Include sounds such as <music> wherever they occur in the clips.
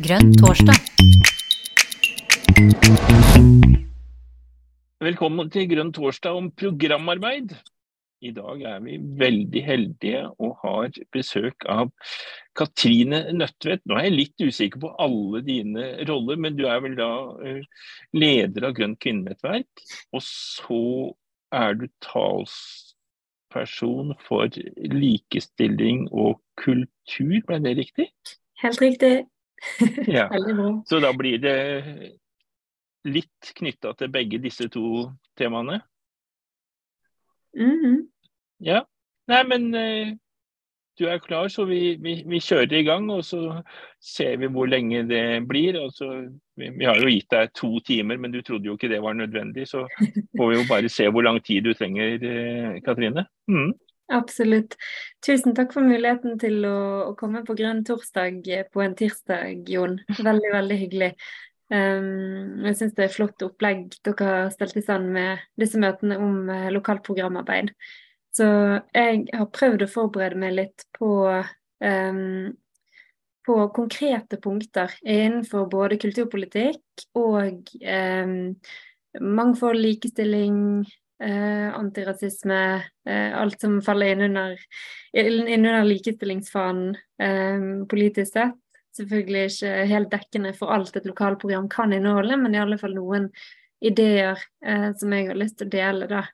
Grønn torsdag. Velkommen til Grønn torsdag om programarbeid. I dag er vi veldig heldige og har besøk av Katrine Nødtvedt. Nå er jeg litt usikker på alle dine roller, men du er vel da eh, leder av Grønt kvinnenettverk. Og så er du talsperson for likestilling og kultur, ble det riktig? Helt riktig. Ja. <laughs> Så da blir det litt knytta til begge disse to temaene? Mhm. Ja. Nei, men eh, du er klar, så vi, vi, vi kjører i gang. Og så ser vi hvor lenge det blir. Altså, vi, vi har jo gitt deg to timer, men du trodde jo ikke det var nødvendig. Så <laughs> får vi jo bare se hvor lang tid du trenger, eh, Katrine. Mm. Absolutt. Tusen takk for muligheten til å, å komme på Grønn torsdag på en tirsdag, Jon. Veldig, veldig hyggelig. Um, jeg syns det er flott opplegg dere har stelt i stand med disse møtene om uh, lokalt programarbeid. Så jeg har prøvd å forberede meg litt på, um, på konkrete punkter innenfor både kulturpolitikk og um, mangfold, likestilling, uh, antirasisme, eh, alt som faller innunder inn likestillingsfanen eh, politisk sett. Selvfølgelig ikke helt dekkende for alt et lokalprogram kan inneholde, men i alle fall noen ideer uh, som jeg har lyst til å dele. da.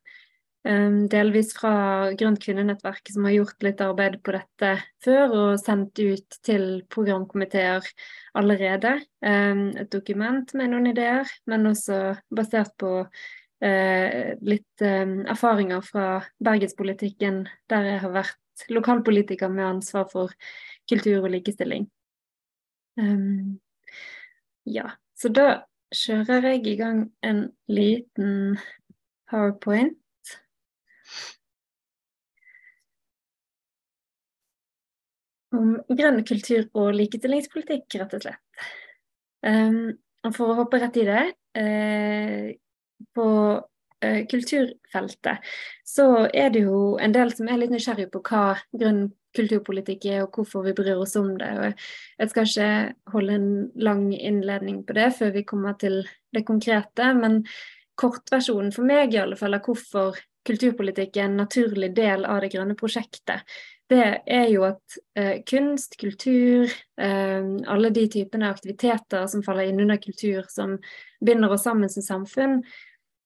Um, delvis fra Grønt kvinnenettverk, som har gjort litt arbeid på dette før og sendt ut til programkomiteer allerede. Um, et dokument med noen ideer, men også basert på litt um, erfaringer fra bergenspolitikken, der jeg har vært lokalpolitiker med ansvar for kultur og likestilling. ja, så da kjører jeg i gang en liten powerpoint. om grønn kultur og likestillingspolitikk, rett og slett. Um, for å hoppe rett i det uh, På uh, kulturfeltet så er det jo en del som er litt nysgjerrig på hva grønn kulturpolitikk er, og hvorfor vi bryr oss om det. Og jeg skal ikke holde en lang innledning på det før vi kommer til det konkrete, men kortversjonen for meg i alle fall av hvorfor kulturpolitikk er en naturlig del av det grønne prosjektet, det er jo at eh, kunst, kultur, eh, alle de typene aktiviteter som faller inn under kultur, som binder oss sammen som samfunn,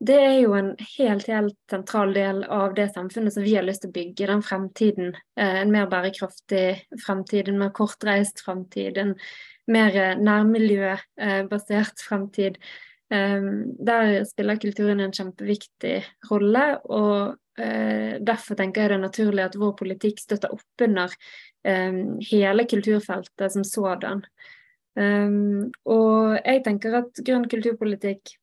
det er jo en helt, helt sentral del av det samfunnet som vi har lyst til å bygge, den fremtiden. Eh, en mer bærekraftig fremtid, en mer kortreist fremtid, en mer nærmiljøbasert fremtid. Um, der spiller kulturen en kjempeviktig rolle, og derfor tenker jeg det er naturlig at vår politikk støtter opp under um, hele kulturfeltet som sådan. Um, og jeg tenker at grønn kulturpolitikk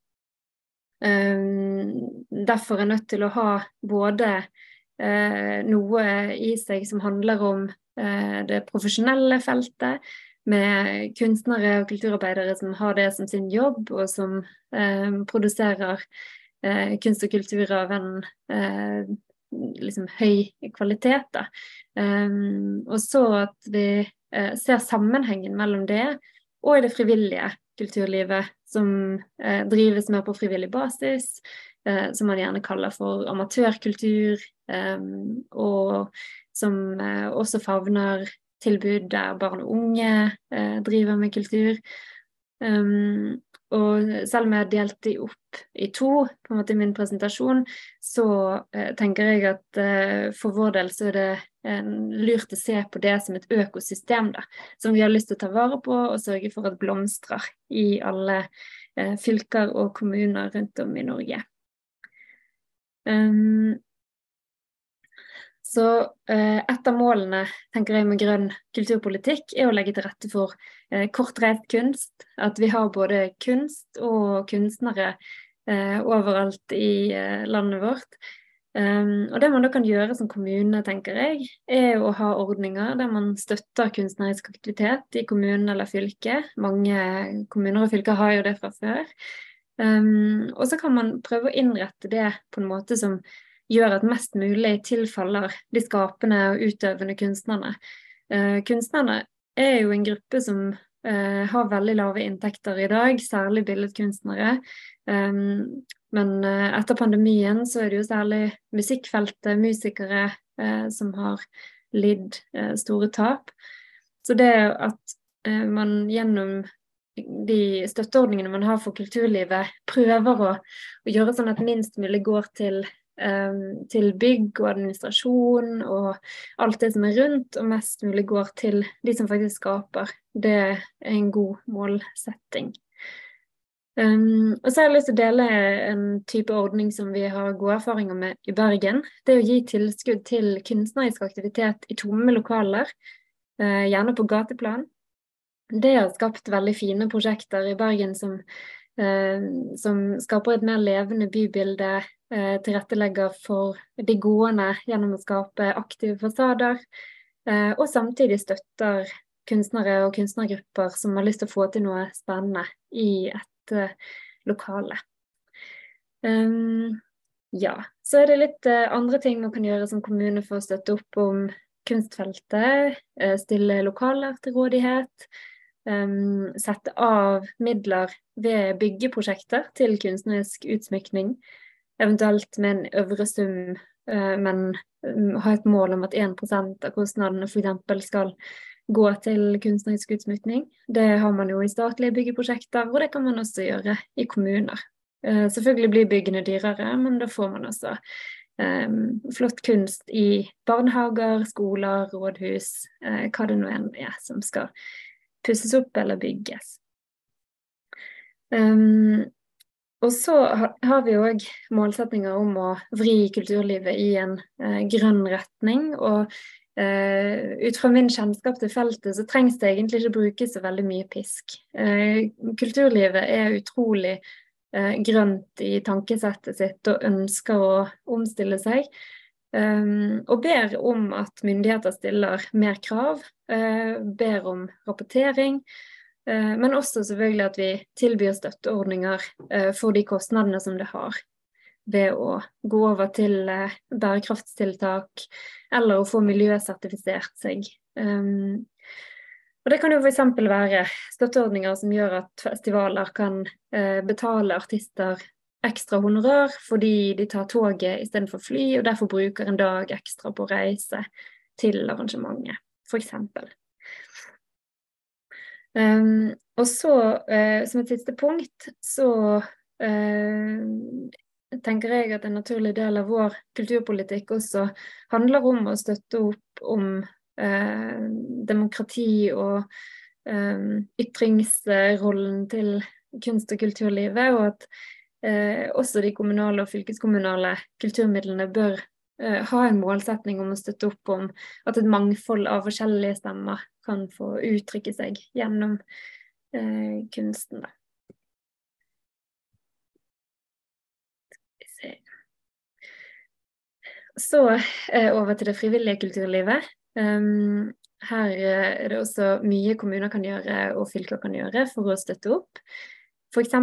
derfor er nødt til å ha både noe i seg som handler om det profesjonelle feltet, med kunstnere og kulturarbeidere som har det som sin jobb, og som eh, produserer eh, kunst og kultur av en eh, liksom høy kvalitet. Da. Um, og så at vi eh, ser sammenhengen mellom det og i det frivillige kulturlivet, som eh, drives mer på frivillig basis, eh, som man gjerne kaller for amatørkultur, og som også favner tilbud der barn og unge driver med kultur. Um, og selv om jeg har delt de opp i to på en måte i min presentasjon, så eh, tenker jeg at eh, for vår del så er det eh, lurt å se på det som et økosystem da, som vi har lyst til å ta vare på og sørge for at blomstrer i alle eh, fylker og kommuner rundt om i Norge. Um, så eh, et av målene tenker jeg med grønn kulturpolitikk er å legge til rette for eh, kortreist kunst. At vi har både kunst og kunstnere eh, overalt i eh, landet vårt. Um, og Det man da kan gjøre som kommune, tenker jeg, er å ha ordninger der man støtter kunstnerisk aktivitet i kommunen eller fylket. Mange kommuner og fylker har jo det fra før. Um, og så kan man prøve å innrette det på en måte som gjør at mest mulig tilfaller de skapende og utøvende kunstnerne. Uh, kunstnerne er jo en gruppe som eh, har veldig lave inntekter i dag, særlig billedkunstnere. Um, men eh, etter pandemien så er det jo særlig musikkfeltet, musikere, eh, som har lidd eh, store tap. Så det at eh, man gjennom de støtteordningene man har for kulturlivet, prøver å, å gjøre sånn at minst mulig går til til bygg og administrasjon og alt det som er rundt, og mest mulig går til de som faktisk skaper. Det er en god målsetting. Um, og så har jeg lyst til å dele en type ordning som vi har gode erfaringer med i Bergen. Det er å gi tilskudd til kunstnerisk aktivitet i tomme lokaler, uh, gjerne på gateplan. Det har skapt veldig fine prosjekter i Bergen som uh, som skaper et mer levende bybilde, tilrettelegger for de gående gjennom å skape aktive fasader, eh, og samtidig støtter kunstnere og kunstnergrupper som har lyst til å få til noe spennende i et lokale. Um, ja. Så er det litt andre ting man kan gjøre som kommune for å støtte opp om kunstfeltet. Stille lokaler til rådighet um, sette av midler ved byggeprosjekter til kunstnerisk utsmykning. Eventuelt med en øvre sum, uh, men um, ha et mål om at 1% av kostnadene f.eks. skal gå til kunstnerisk utsmykning. Det har man jo i statlige byggeprosjekter, og det kan man også gjøre i kommuner. Uh, selvfølgelig blir byggene dyrere, men da får man også um, flott kunst i barnehager, skoler, rådhus, uh, hva det nå enn er som skal pusses opp eller bygges. Um, og så har vi òg målsettinger om å vri kulturlivet i en eh, grønn retning. Og eh, ut fra min kjennskap til feltet, så trengs det egentlig ikke brukes så veldig mye pisk. Eh, kulturlivet er utrolig grønt i tankesettet sitt og ønsker å omstille seg. Um, og ber om at myndigheter stiller mer krav, uh, ber om rapportering. Uh, men også selvfølgelig at vi tilbyr støtteordninger uh, for de kostnadene som det har ved å gå over til bærekraftstiltak eller å få miljøsertifisert seg. Um, og Det kan jo f.eks. være støtteordninger som gjør at festivaler kan betale artister ekstra honorar fordi de tar toget istedenfor fly, og derfor bruker en dag ekstra på reise til arrangementet, f.eks. Um, og så, uh, som et siste punkt, så uh, tenker jeg at en naturlig del av vår kulturpolitikk også handler om å støtte opp om uh, demokrati og ytringsrollen til kunst- og kulturlivet, og at også de kommunale og fylkeskommunale kulturmidlene bør eh, ha en målsetning om å støtte opp om at et mangfold av forskjellige stemmer kan få uttrykke seg gjennom eh, kunsten. Så eh, over til det frivillige kulturlivet. Um, her eh, er det også mye kommuner kan gjøre og fylker kan gjøre for å støtte opp. F.eks.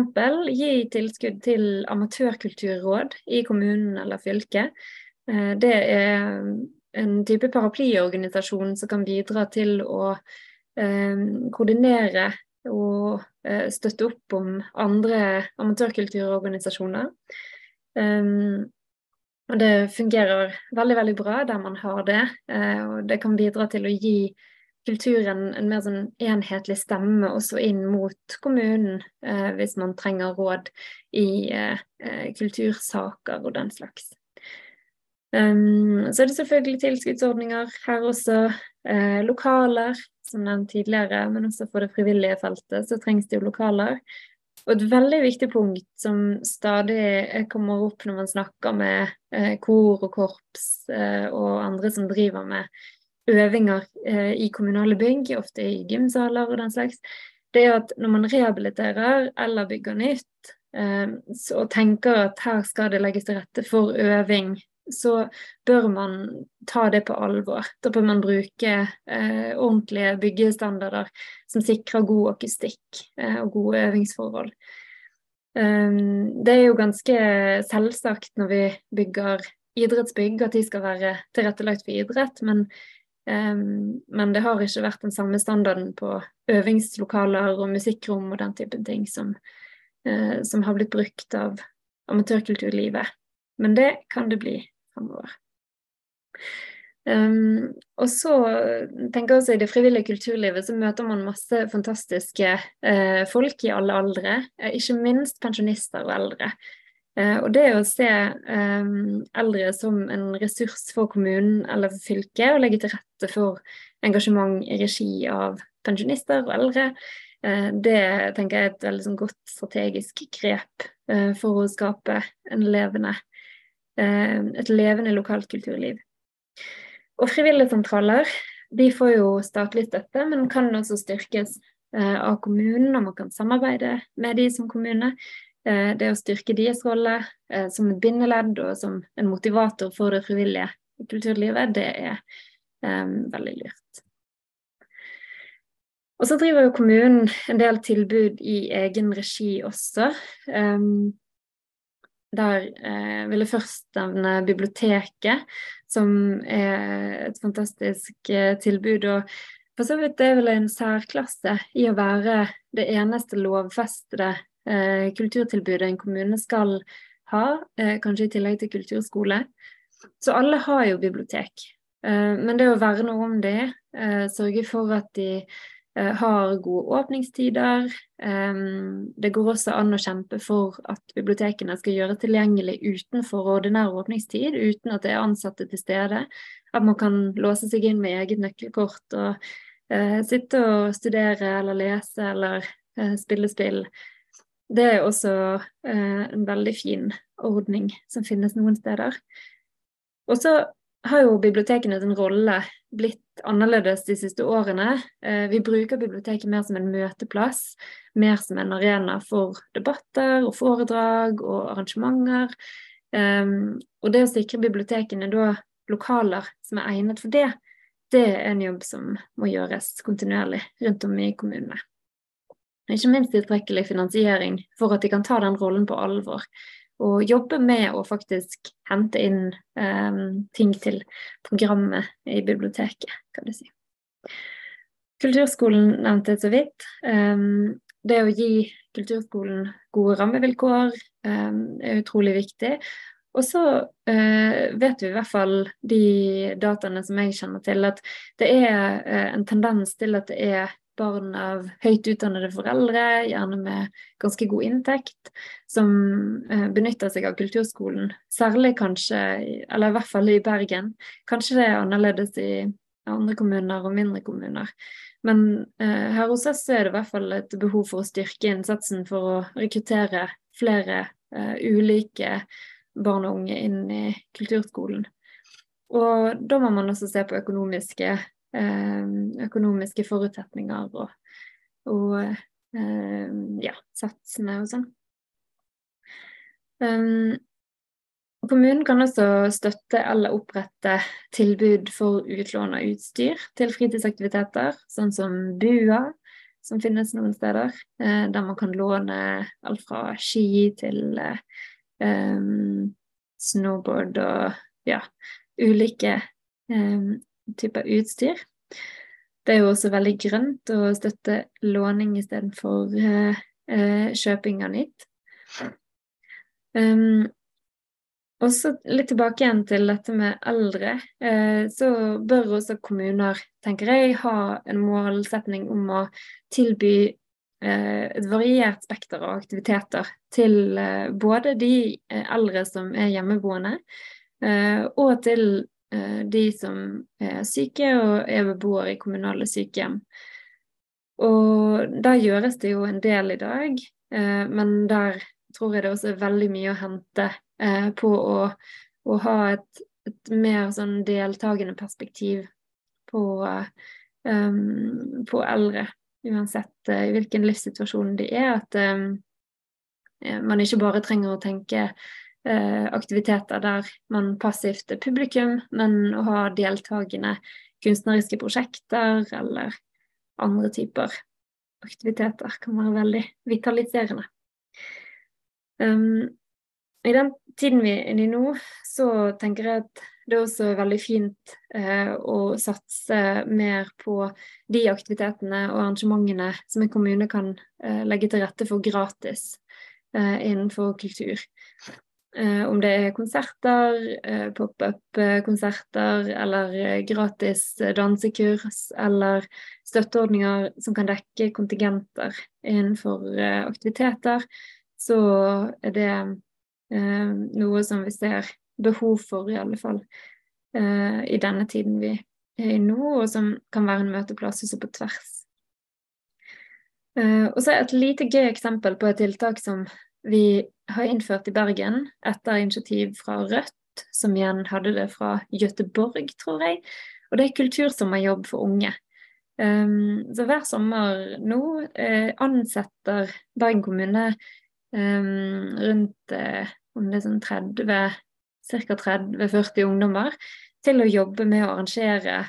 gi tilskudd til amatørkulturråd i kommunen eller fylket. Eh, det er en type paraplyorganisasjon som kan bidra til å eh, koordinere og eh, støtte opp om andre amatørkulturorganisasjoner. Og det fungerer veldig veldig bra der man har det, og det kan bidra til å gi kulturen en mer sånn enhetlig stemme også inn mot kommunen, hvis man trenger råd i kultursaker og den slags. Um, så er det selvfølgelig tilskuddsordninger her også. Eh, lokaler, som nevnt tidligere, men også for det frivillige feltet så trengs det jo lokaler. Og et veldig viktig punkt som stadig kommer opp når man snakker med eh, kor og korps eh, og andre som driver med øvinger i kommunale bygg, ofte i gymsaler og den slags, det er at når man rehabiliterer eller bygger nytt, og tenker at her skal det legges til rette for øving, så bør man ta det på alvor. Da bør man bruke eh, ordentlige byggestandarder som sikrer god akustikk eh, og gode øvingsforhold. Um, det er jo ganske selvsagt når vi bygger idrettsbygg at de skal være tilrettelagt for idrett, men Um, men det har ikke vært den samme standarden på øvingslokaler og musikkrom og den typen ting som, uh, som har blitt brukt av amatørkulturlivet. Men det kan det bli framover. Um, og så tenker jeg også I det frivillige kulturlivet så møter man masse fantastiske uh, folk i alle aldre. Uh, ikke minst pensjonister og eldre. Uh, og det å se um, eldre som en ressurs for kommunen eller for fylket, og legge til rette for engasjement i regi av pensjonister og eldre, det tenker jeg er et veldig sånn, godt strategisk grep for å skape en levende, et levende lokalt kulturliv. Og frivilligsentraler de får jo statlig støtte, men kan også styrkes eh, av kommunen, og man kan samarbeide med de som kommune. Eh, det å styrke deres rolle eh, som et bindeledd og som en motivator for det frivillige kulturlivet, det er eh, veldig lurt. Og så driver jo kommunen en del tilbud i egen regi også. Um, der eh, vil jeg først nevne biblioteket, som er et fantastisk eh, tilbud. Og for så vidt er vel en særklasse i å være det eneste lovfestede eh, kulturtilbudet en kommune skal ha, eh, kanskje i tillegg til kulturskole. Så alle har jo bibliotek. Eh, men det å verne om det, eh, sørge for at de har gode åpningstider. Det går også an å kjempe for at bibliotekene skal gjøre tilgjengelig utenfor ordinær åpningstid, uten at det er ansatte til stede. At man kan låse seg inn med eget nøkkelkort og uh, sitte og studere eller lese eller uh, spille spill. Det er også en veldig fin ordning som finnes noen steder. Og så har jo bibliotekene sin rolle blitt annerledes de siste årene. Eh, vi bruker biblioteket mer som en møteplass, mer som en arena for debatter og foredrag og arrangementer. Ehm, og det å sikre bibliotekene da lokaler som er egnet for det, det er en jobb som må gjøres kontinuerlig rundt om i kommunene. Ikke minst tilstrekkelig finansiering for at de kan ta den rollen på alvor og jobbe med å faktisk hente inn um, ting til programmet i biblioteket, kan du si. Kulturskolen nevnte jeg så vidt. Um, det å gi kulturskolen gode rammevilkår um, er utrolig viktig. Og så uh, vet vi i hvert fall de dataene som jeg kjenner til, at det er uh, en tendens til at det er barn av høyt utdannede foreldre, gjerne med ganske god inntekt, som eh, benytter seg av kulturskolen. Særlig kanskje, eller i hvert fall i Bergen. Kanskje det er annerledes i andre kommuner og mindre kommuner. Men eh, her hos oss er det i hvert fall et behov for å styrke innsatsen for å rekruttere flere eh, ulike barn og unge inn i kulturskolen. Og da må man også se på økonomiske økonomiske forutsetninger og, og eh, ja, satsene og sånn. Um, kommunen kan også støtte eller opprette tilbud for utlån av utstyr til fritidsaktiviteter, sånn som BUA, som finnes noen steder, eh, der man kan låne alt fra ski til um, snowboard og ja, ulike um, type utstyr. Det er jo også veldig grønt å støtte låning istedenfor uh, uh, kjøping av nytt. Um, og så litt tilbake igjen til dette med eldre. Uh, så bør også kommuner, tenker jeg, ha en målsetning om å tilby uh, et variert spekter av aktiviteter til uh, både de eldre som er hjemmeboende, og til Eh, de som er syke og er beboere i kommunale sykehjem. Og der gjøres det jo en del i dag, eh, men der tror jeg det også er veldig mye å hente eh, på å, å ha et, et, mer sånn deltakende perspektiv på, um, på eldre. Uansett uh, hvilken livssituasjon de er. At um, man ikke bare trenger å tenke Eh, aktiviteter der man passivt er publikum, men å ha deltakende kunstneriske prosjekter eller andre typer aktiviteter kan være veldig vitaliserende. Um, I den tiden vi er inne i nå, så tenker jeg at det er også veldig fint eh, å satse mer på de aktivitetene og arrangementene som en kommune kan eh, legge til rette for gratis eh, innenfor kultur. Eh, om det er konserter, eh, pop-up-konserter eller gratis dansekurs eller støtteordninger som kan dekke kontingenter innenfor aktiviteter, så er det noe som vi ser behov for, i alle fall eh, i denne tiden vi er i nå, og som kan være en møteplass også på tvers. Eh, og så er et lite gøy eksempel på et tiltak som vi har innført i Bergen etter initiativ fra Rødt, som igjen hadde det fra Gøteborg, tror jeg. Og det er kultursommerjobb for unge. Um, så hver sommer nå uh, ansetter Bergen kommune um, rundt uh, om det er sånn 30 ca. 30-40 ungdommer til å jobbe med å arrangere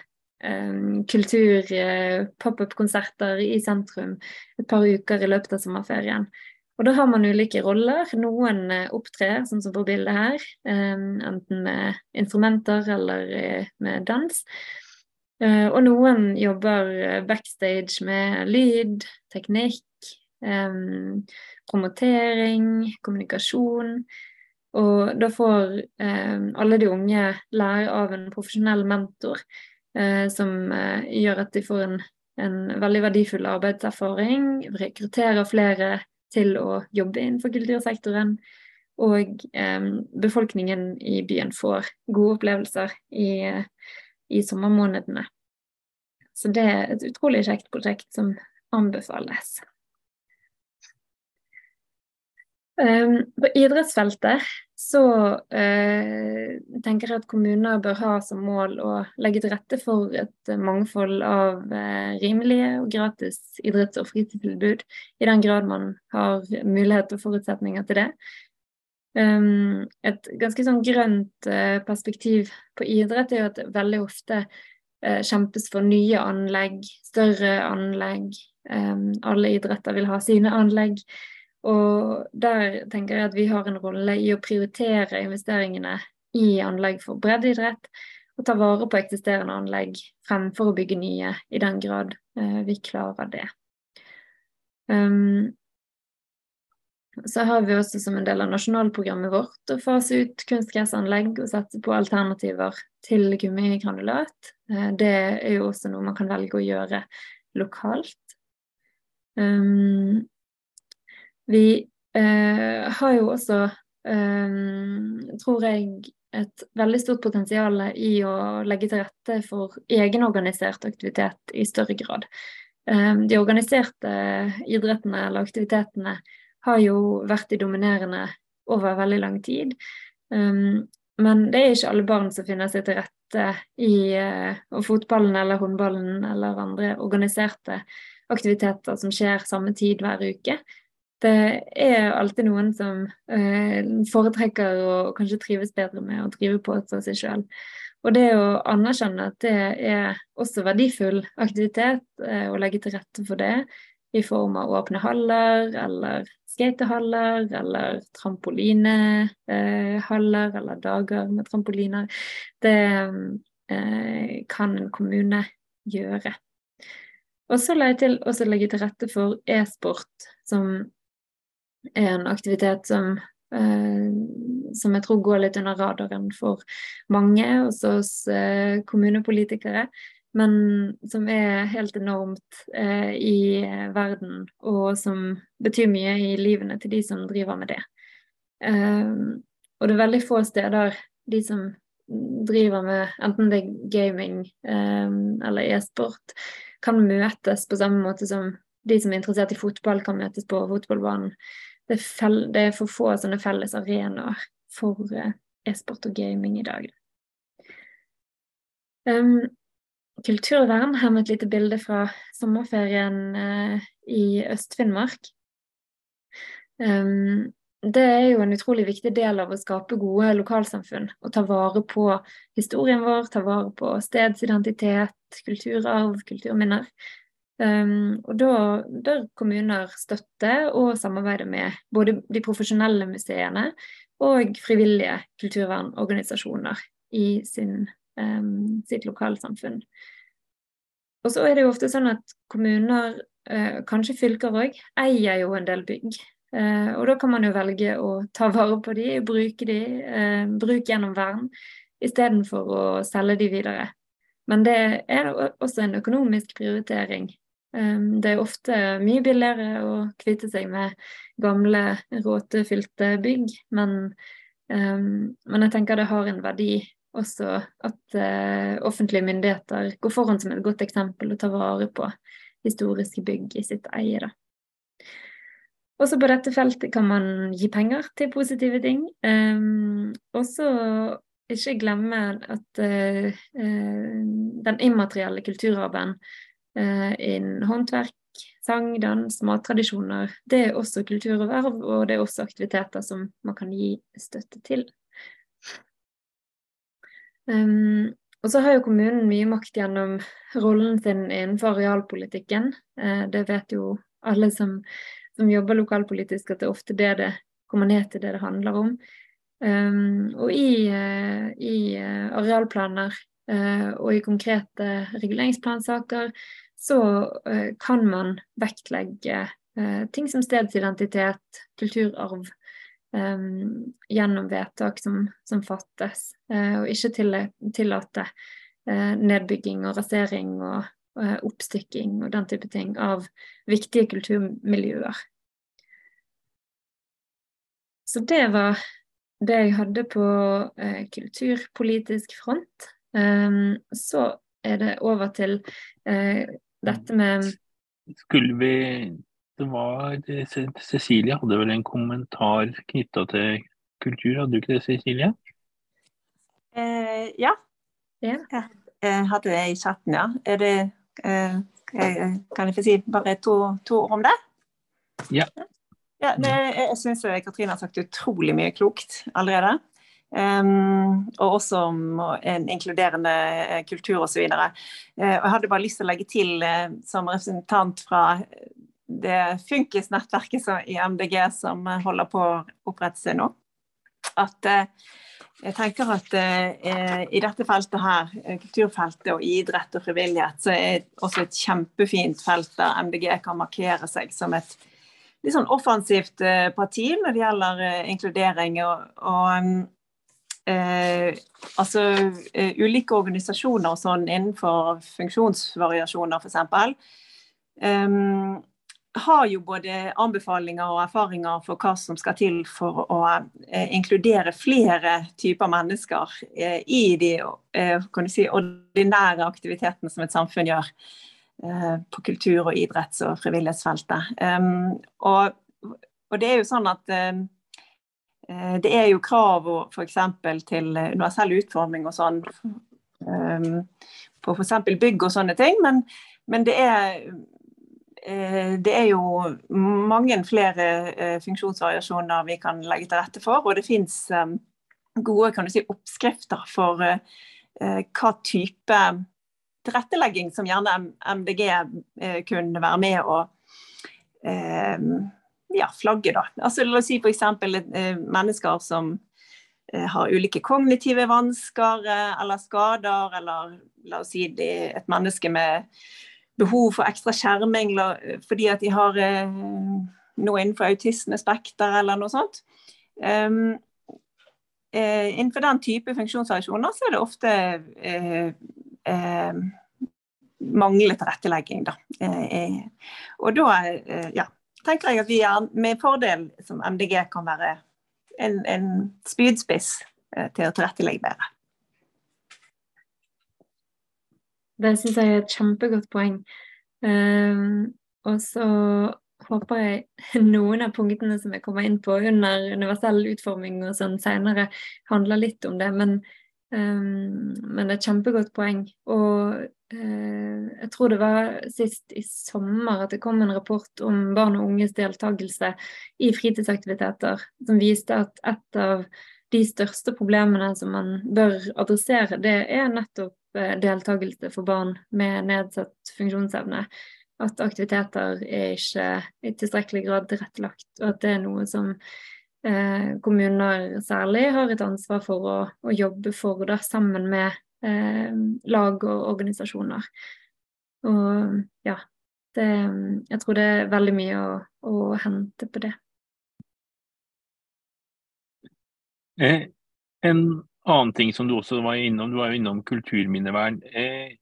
um, kultur, uh, pop-up-konserter i sentrum et par uker i løpet av sommerferien. Og da har man ulike roller. Noen uh, opptrer, sånn som på bildet her, um, enten med instrumenter eller uh, med dans. og noen jobber backstage med lyd, teknikk, promotering, kommunikasjon. Og da får eh, alle de unge lære av en profesjonell mentor eh, som eh, gjør at de får en, en, veldig verdifull arbeidserfaring, rekrutterer flere til å jobbe innenfor kultursektoren, og eh, befolkningen i byen får gode opplevelser i, i sommermånedene. Så det er et utrolig kjekt prosjekt som anbefales. Um, på idrettsfeltet så uh, tenker jeg at kommuner bør ha som mål å legge til rette for et mangfold av uh, rimelige og gratis idretts- og fritidstilbud, i den grad man har mulighet og forutsetninger til det. Um, et ganske sånn grønt uh, perspektiv på idrett er jo at veldig ofte kjempes for nye anlegg, større anlegg. Um, alle idretter vil ha sine anlegg. Og der tenker jeg at vi har en rolle i å prioritere investeringene i anlegg for breddeidrett, og ta vare på eksisterende anlegg fremfor å bygge nye, i den grad eh, vi klarer det. Um, så har vi også som en del av nasjonalprogrammet vårt å fase ut kunstgressanlegg og satse på alternativer til gummigranulat. Eh, det er jo også noe man kan velge å gjøre lokalt. Um, vi eh, har jo også, eh, tror jeg, et veldig stort potensial i å legge til rette for egenorganisert aktivitet i større grad. Eh, de organiserte idrettene eller aktivitetene har jo vært de dominerende over veldig lang tid. Um, men det er ikke alle barn som finner seg til rette i uh, fotballen eller håndballen eller andre organiserte aktiviteter som skjer samme tid hver uke det er alltid noen som eh, foretrekker og kanskje trives bedre med å drive på for seg sjøl. Og det å anerkjenne at det er også verdifull aktivitet, eh, å legge til rette for det i form av åpne haller eller skatehaller eller trampolinehaller eh, eller dager med trampoliner, det kan en kommune gjøre. Og så la jeg til å legge til rette for e-sport, som er en aktivitet som, eh, som jeg tror går litt under radaren for mange, også hos eh, kommunepolitikere. Men som er helt enormt eh, i verden, og som betyr mye i livene til de som driver med det. Og det er veldig få steder de som driver med enten det er gaming eller e-sport, kan møtes på samme måte som de som er interessert i fotball, kan møtes på fotballbanen det, er det er for få sånne felles arenaer for uh, e-sport og gaming i dag. Um, kulturvern her med et lite bilde fra sommerferien uh, i Øst-Finnmark. Um, det er jo en utrolig viktig del av å skape gode lokalsamfunn. Å ta vare på historien vår, ta vare på stedsidentitet, kulturarv, kulturminner. Um, og da bør kommuner støtte og samarbeide med både de profesjonelle museene og frivillige kulturvernorganisasjoner i sin, um, sitt lokalsamfunn. Og så er det jo ofte sånn at kommuner, uh, kanskje fylker òg, eier jo en del bygg. Uh, og da kan man jo velge å ta vare på de, bruke de, uh, bruke gjennom vern, istedenfor å selge de videre. Men det er også en økonomisk prioritering. Det er ofte mye billigere å kvitte seg med gamle, råtefylte bygg, men, men jeg tenker det har en verdi også at uh, offentlige myndigheter går foran som et godt eksempel og tar vare på historiske bygg i sitt eie. Da. Også på dette feltet kan man gi penger til positive ting. Også ikke glemme at uh, uh, den immaterielle kulturarven innen håndverk, sang, dans, mattradisjoner, det er også kultur og verv, og det er også aktiviteter som man kan gi støtte til. Um, og så har jo kommunen mye makt gjennom rollen sin innenfor arealpolitikken. Uh, det vet jo alle som, som, jobber lokalpolitisk, at det er ofte det det kommer ned til det det handler om. Um, og i, uh, i uh, arealplaner og i konkrete reguleringsplansaker så kan man vektlegge ting som stedsidentitet, kulturarv, um, gjennom vedtak som, som fattes, og ikke tillate nedbygging og rasering og oppstykking og den type ting av viktige kulturmiljøer. Så det var det jeg hadde på kulturpolitisk front. Um, så er det over til dette med Skulle vi det var Cecilie hadde vel en kommentar knytta til kultur, hadde du ikke det, Cecilie? Eh, ja. ja. Jeg hadde det i chatten, ja. Er det eh, Kan jeg få si bare to, to, ord om det? Ja. ja det, jeg syns Katrine har sagt utrolig mye klokt allerede. Um, og også om en inkluderende kultur osv. Uh, jeg hadde bare lyst til å legge til, som representant fra det funkisnettverket i MDG som holder på å opprette seg nå. At eh, jeg tenker at eh, i dette feltet her, eh, kulturfeltet og idrett og frivillighet, så er det også et kjempefint felt der MDG kan markere seg som et litt sånn offensivt parti når det gjelder inkludering. og, og Eh, altså eh, ulike organisasjoner og sånn innenfor funksjonsvariasjoner, f.eks. Um, har jo både anbefalinger og erfaringer for hva som skal til for å eh, inkludere flere typer mennesker eh, i de eh, si, ordinære aktivitetene som et samfunn gjør eh, på kultur- og idretts- og frivillighetsfeltet. Og, og, det er jo sånn at eh, eh, det er jo krav f.eks. til universell utforming og sånn um, på f.eks. bygg og sånne ting, men, men det er Eh, det er jo mange flere eh, funksjonsvariasjoner vi kan legge til rette for. Og det fins eh, gode kan du si, oppskrifter for hva type tilrettelegging som gjerne MDG kunne være med å ja, flagget, Da. Altså, la oss si f.eks. mennesker som har ulike kognitive vansker eller skader, eller la oss si et menneske med behov for ekstra skjerming fordi at de har eh, noe innenfor autismespekter eller noe sånt. Um, uh, innenfor den type funksjonsvariasjoner så er det ofte uh, uh, manglende tilrettelegging. Da. Eh, og da eh, ja, tenker jeg at vi er med fordel som MDG kan være en, en spydspiss til å tilrettelegge bedre. Det syns jeg er et kjempegodt poeng. Um, og så håper jeg <laughs> noen av punktene som jeg kommer inn på under universell utforming og sånn senere, handler litt om det. Men, um, men det er et kjempegodt poeng. Og uh, jeg tror det var sist i sommer at det kom en rapport om barn og unges deltakelse i fritidsaktiviteter, som viste at et av de største problemene som man bør adressere, det er nettopp Eh, deltakelse for barn med nedsatt funksjonsevne. At aktiviteter er ikke i tilstrekkelig grad tilrettelagt, og at det er noe som eh, kommuner særlig har et ansvar for å, å jobbe for, det sammen med eh, lag og organisasjoner. Og ja, det, jeg tror det er veldig mye å, å hente på det. Eh, en annen ting som du også var innom, du var jo innom kulturminnevern. Eh,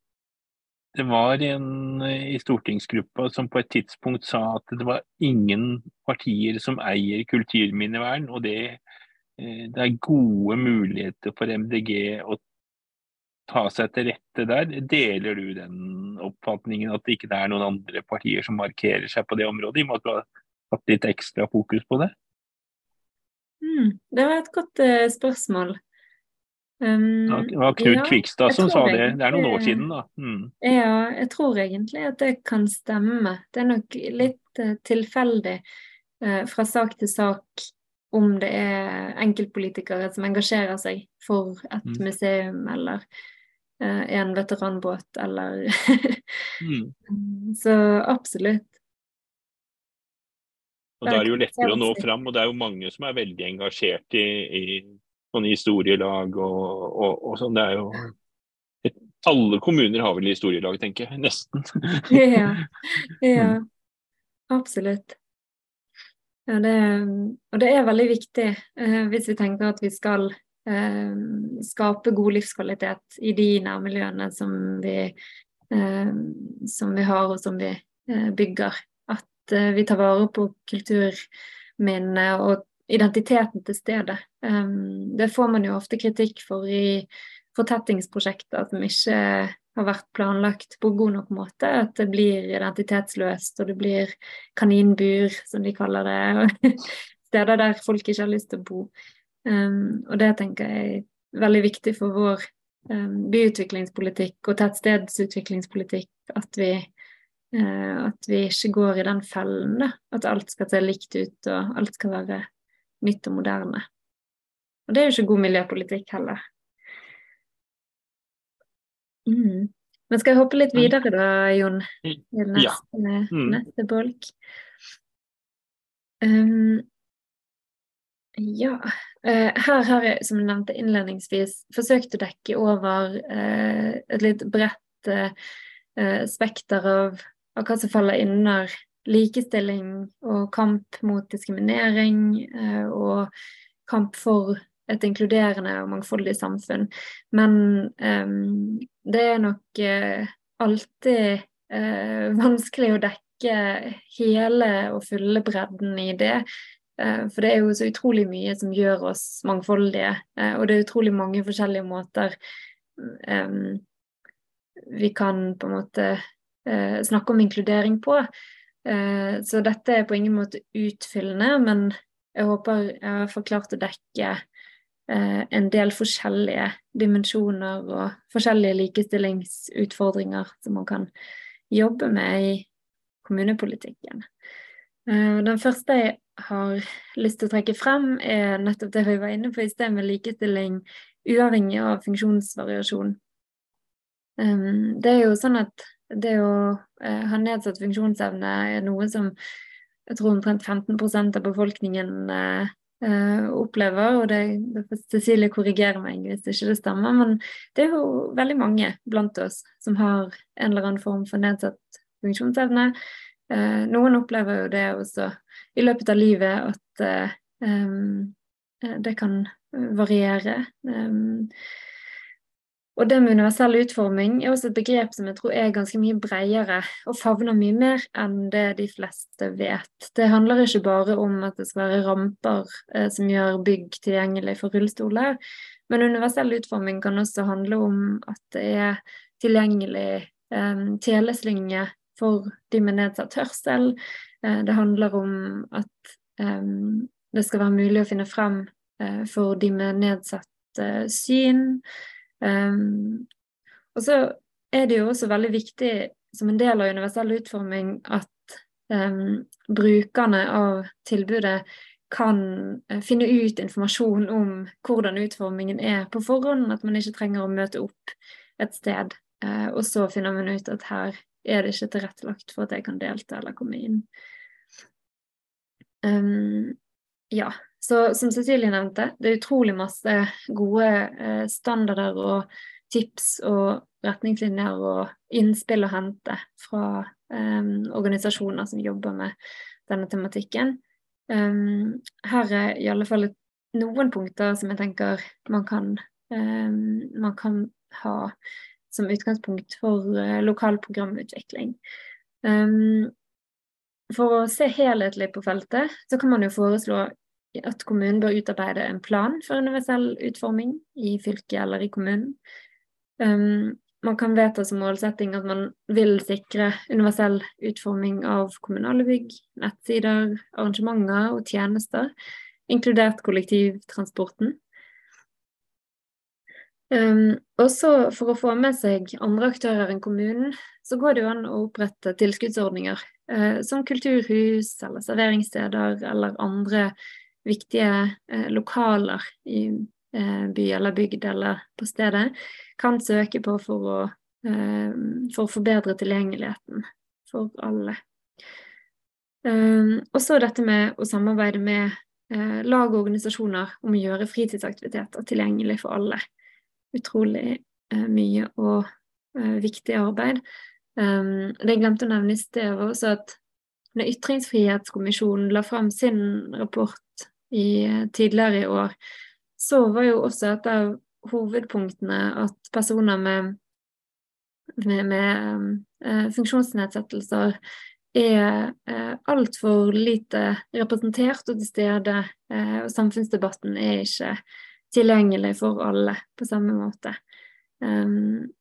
det var en eh, i stortingsgruppa som på et tidspunkt sa at det var ingen partier som eier kulturminnevern, og det, eh, det er gode muligheter for MDG å ta seg til rette der. Deler du den oppfatningen at det ikke er noen andre partier som markerer seg på det området, i og med at du har hatt litt ekstra fokus på det? Mm, det var et godt uh, spørsmål. Um, det var Knut ja, Kvikstad som sa det. Det er noen år siden, da. Mm. Ja, jeg tror egentlig at det kan stemme. Det er nok litt uh, tilfeldig uh, fra sak til sak om det er enkeltpolitikere som engasjerer seg for et mm. museum eller uh, en veteranbåt eller <laughs> mm. <laughs> Så absolutt. Og Da er det jo lettere å nå fram, og det er jo mange som er veldig engasjert i, i sånne historielag og, og, og sånn. Det er jo et, Alle kommuner har vel historielag, tenker jeg. Nesten. <laughs> ja. ja. <laughs> Mm. Absolutt. Ja, det, og det er veldig viktig eh, hvis vi tenker at vi skal eh, skape god livskvalitet i de nærmiljøene som vi, eh, som vi har og som vi eh, bygger. At eh, vi tar vare på kulturminnet og identiteten til stedet. Um, det får man jo ofte kritikk for i fortettingsprosjekter som ikke har vært planlagt på god nok måte. At det blir identitetsløst, og det blir kaninbur, som de kaller det. <laughs> Steder der folk ikke har lyst til å bo. Um, og det tenker jeg er veldig viktig for vår um, byutviklingspolitikk og tettstedsutviklingspolitikk. At vi, uh, at vi ikke går i den fellen, da. At alt skal se likt ut, og alt skal være nytt og moderne. Og det er jo ikke god miljøpolitikk heller. Mm. Men skal jeg hoppe litt videre da, Jon? Til neste, ja. mm. neste bolk. Um, ja. Uh, her har jeg, som jeg nevnte innledningsvis, forsøkt å dekke over uh, et litt bredt uh, spekter av, av, hva som faller innunder likestilling og kamp mot diskriminering eh, og kamp for et inkluderende og mangfoldig samfunn. Men um, det er nok uh, alltid uh, <laughs> vanskelig å dekke hele og fulle bredden i det. Uh, for det er jo så utrolig mye som gjør oss mangfoldige, og det er utrolig mange forskjellige måter um, vi kan på en måte snakke om inkludering på. Eh, så dette er på ingen måte utfyllende, men jeg håper jeg har forklart å dekke eh, en del forskjellige dimensjoner og forskjellige likestillingsutfordringer som man kan jobbe med i kommunepolitikken. Eh, den første jeg har lyst til å trekke frem, er nettopp det vi var inne på i sted, med likestilling uavhengig av funksjonsvariasjon. Det er jo sånn at det å eh, ha nedsatt funksjonsevne er noe som jeg tror omtrent 15% av befolkningen eh, eh, opplever. Og det, det får Cecilie korrigere meg hvis ikke det stemmer, men det er jo veldig mange blant oss som har en eller annen form for nedsatt funksjonsevne. Eh, noen opplever jo det også i løpet av livet at eh, eh, det kan variere. Um, og det med universell utforming er også et begrep som jeg tror er ganske mye bredere og favner mye mer enn det de fleste vet. Det handler ikke bare om at det skal være ramper eh, som gjør bygg tilgjengelig for rullestoler, men universell utforming kan også handle om at det er tilgjengelig eh, teleslynge for de med nedsatt hørsel. Eh, det handler om at eh, det skal være mulig å finne frem eh, for de med nedsatt eh, syn. Um, og så er det jo også veldig viktig som en del av universell utforming at um, brukerne av tilbudet kan uh, finne ut informasjon om hvordan utformingen er på forhånd, at man ikke trenger å møte opp et sted. Uh, og så finner man ut at her er det ikke tilrettelagt for at jeg kan delta eller komme inn. Um, ja, Så som Cecilie nevnte, det er utrolig masse gode eh, standarder og tips og retningslinjer og innspill å hente fra um, organisasjoner som jobber med denne tematikken. Um, her er i alle fall noen punkter som jeg tenker man kan, um, man kan ha som utgangspunkt for uh, lokal programutvikling. for å se helhetlig på feltet, så kan man jo foreslå at kommunen bør utarbeide en plan for universell utforming i fylket eller i kommunen. Um, man kan vedta som målsetting at man vil sikre universell utforming av kommunale bygg, nettsider, arrangementer og tjenester, inkludert kollektivtransporten. Um, også for å få med seg andre aktører enn kommunen, så går det jo an å opprette tilskuddsordninger uh, som kulturhus eller serveringssteder eller andre viktige uh, lokaler i Eh, by eller bygd eller på stedet, kan søke på for å, eh, for å forbedre tilgjengeligheten for alle. Eh, og så dette med å samarbeide med lag og organisasjoner om å gjøre fritidsaktiviteter tilgjengelig for alle. Utrolig mye og viktig arbeid. Det jeg glemte å nevne i sted, var også at når Ytringsfrihetskommisjonen la fram sin rapport i, tidligere i år, så var jo også et av hovedpunktene at personer med, med, med eh, funksjonsnedsettelser er eh, altfor lite representert og til stede. Eh, og samfunnsdebatten er ikke tilgjengelig for alle på samme måte. Um,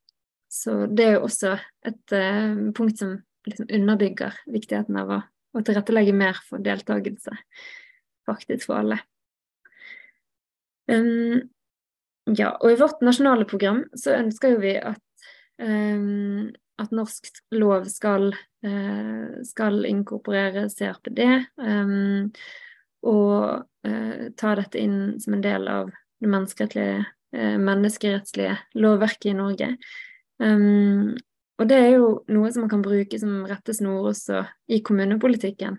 så det er jo også et uh, punkt som liksom underbygger viktigheten av å, å tilrettelegge mer for deltakelse, faktisk for alle. Um, ja, og i vårt nasjonale program så ønsker vi at, um, at norsk lov skal, uh, skal inkorporere CRPD um, og uh, ta dette inn som en del av det menneskerettslige, uh, menneskerettslige lovverket i Norge. Um, og det er jo noe som man kan bruke som rettesnor også i kommunepolitikken.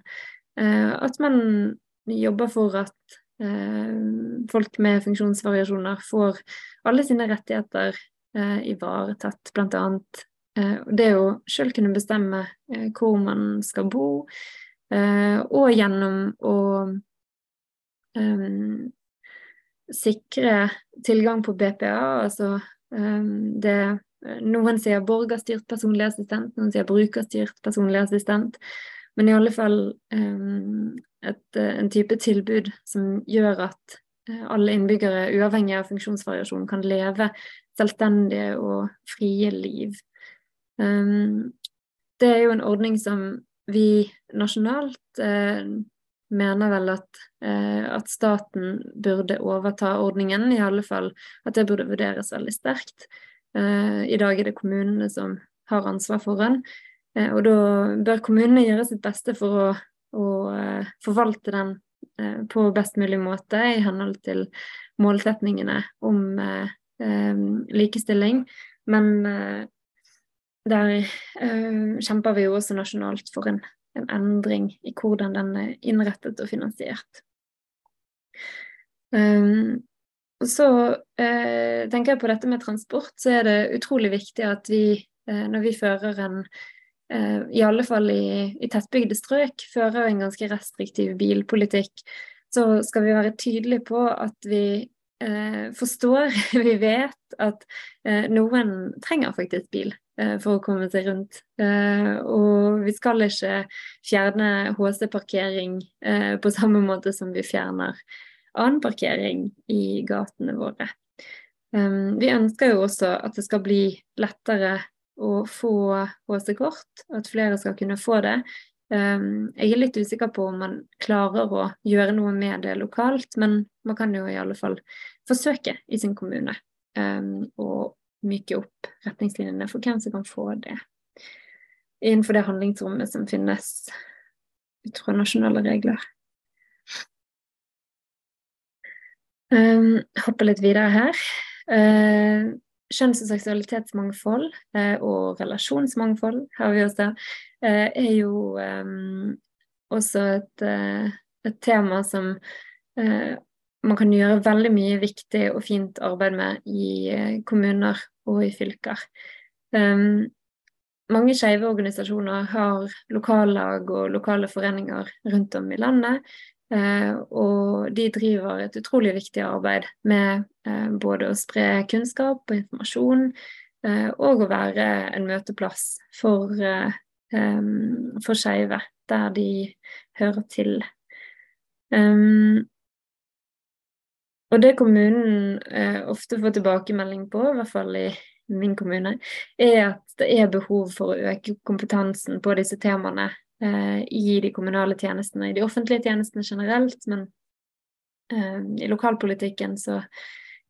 at man jobber for at Eh, folk med funksjonsvariasjoner får alle sine rettigheter eh, ivaretatt, blant annet. Eh, det å sjøl kunne bestemme hvor man skal bo, og gjennom å um, sikre tilgang på BPA, altså um, det Noen sier borgerstyrt personlig assistent, noen sier brukerstyrt personlig assistent. Men i alle fall um, et, eh, en type tilbud som gjør at eh, alle innbyggere, uavhengig av funksjonsvariasjon, kan leve selvstendige og frie liv. Det er jo en ordning som vi nasjonalt eh, mener vel at, eh, at, staten burde overta ordningen, i alle fall at det burde vurderes veldig sterkt. Eh, I dag er det kommunene som har ansvar for den, eh, og da bør kommunene gjøre sitt beste for å og eh, forvalte den eh, på best mulig måte i henhold til målsetningene om eh, likestilling. Men der kjemper vi jo også nasjonalt for en, en endring i hvordan den er innrettet og finansiert. Um, så eh, tenker jeg på dette med transport, så er det utrolig viktig at vi, eh, når vi fører en Eh, i alle fall i, i tettbygde strøk, fører en ganske restriktiv bilpolitikk, så skal vi være tydelige på at vi eh, forstår, <laughs> vi vet at eh, noen trenger faktisk bil eh, for å komme seg rundt. Eh, og vi skal ikke fjerne HC-parkering eh, på samme måte som vi fjerner annen parkering i gatene våre. Um, vi ønsker jo også at det skal bli lettere å få HC-kort, at flere skal kunne få det. Um, jeg er litt usikker på om man klarer å gjøre noe med det lokalt, men man kan jo i alle fall forsøke i sin kommune um, å myke opp retningslinjene for hvem som kan få det. Innenfor det handlingsrommet som finnes ut fra nasjonale regler. Um, hopper litt videre her. Uh, kjønns- og seksualitetsmangfold eh, og relasjonsmangfold, har vi også, eh, er jo eh, også et, et, tema som man kan gjøre veldig mye viktig og fint arbeid med i kommuner og i fylker. Um, mange skeive organisasjoner har lokallag og lokale foreninger rundt om i landet. Uh, og de driver et utrolig viktig arbeid med uh, både å spre kunnskap og informasjon, uh, og å være en møteplass for, for skeive der de hører til. Og det kommunen eh, ofte får tilbakemelding på, i hvert fall i min kommune, er at det er behov for å øke kompetansen på disse temaene eh, i de kommunale tjenestene, i de offentlige tjenestene generelt, men eh, i lokalpolitikken så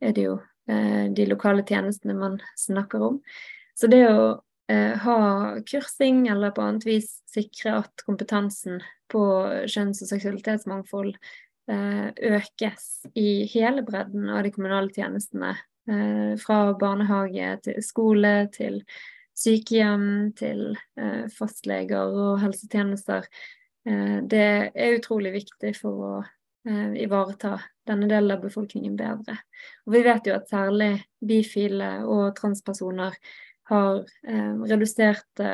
er det jo eh, de lokale tjenestene man snakker om. Så det å eh, ha kursing eller på annet vis sikre at kompetansen på kjønns- og seksualitetsmangfold Eh, økes i hele bredden av de kommunale tjenestene. Eh, fra barnehage til skole til sykehjem til eh, fastleger og helsetjenester. Det er utrolig viktig for å ivareta denne delen av befolkningen bedre. Og vi vet jo at særlig bifile og transpersoner har reduserte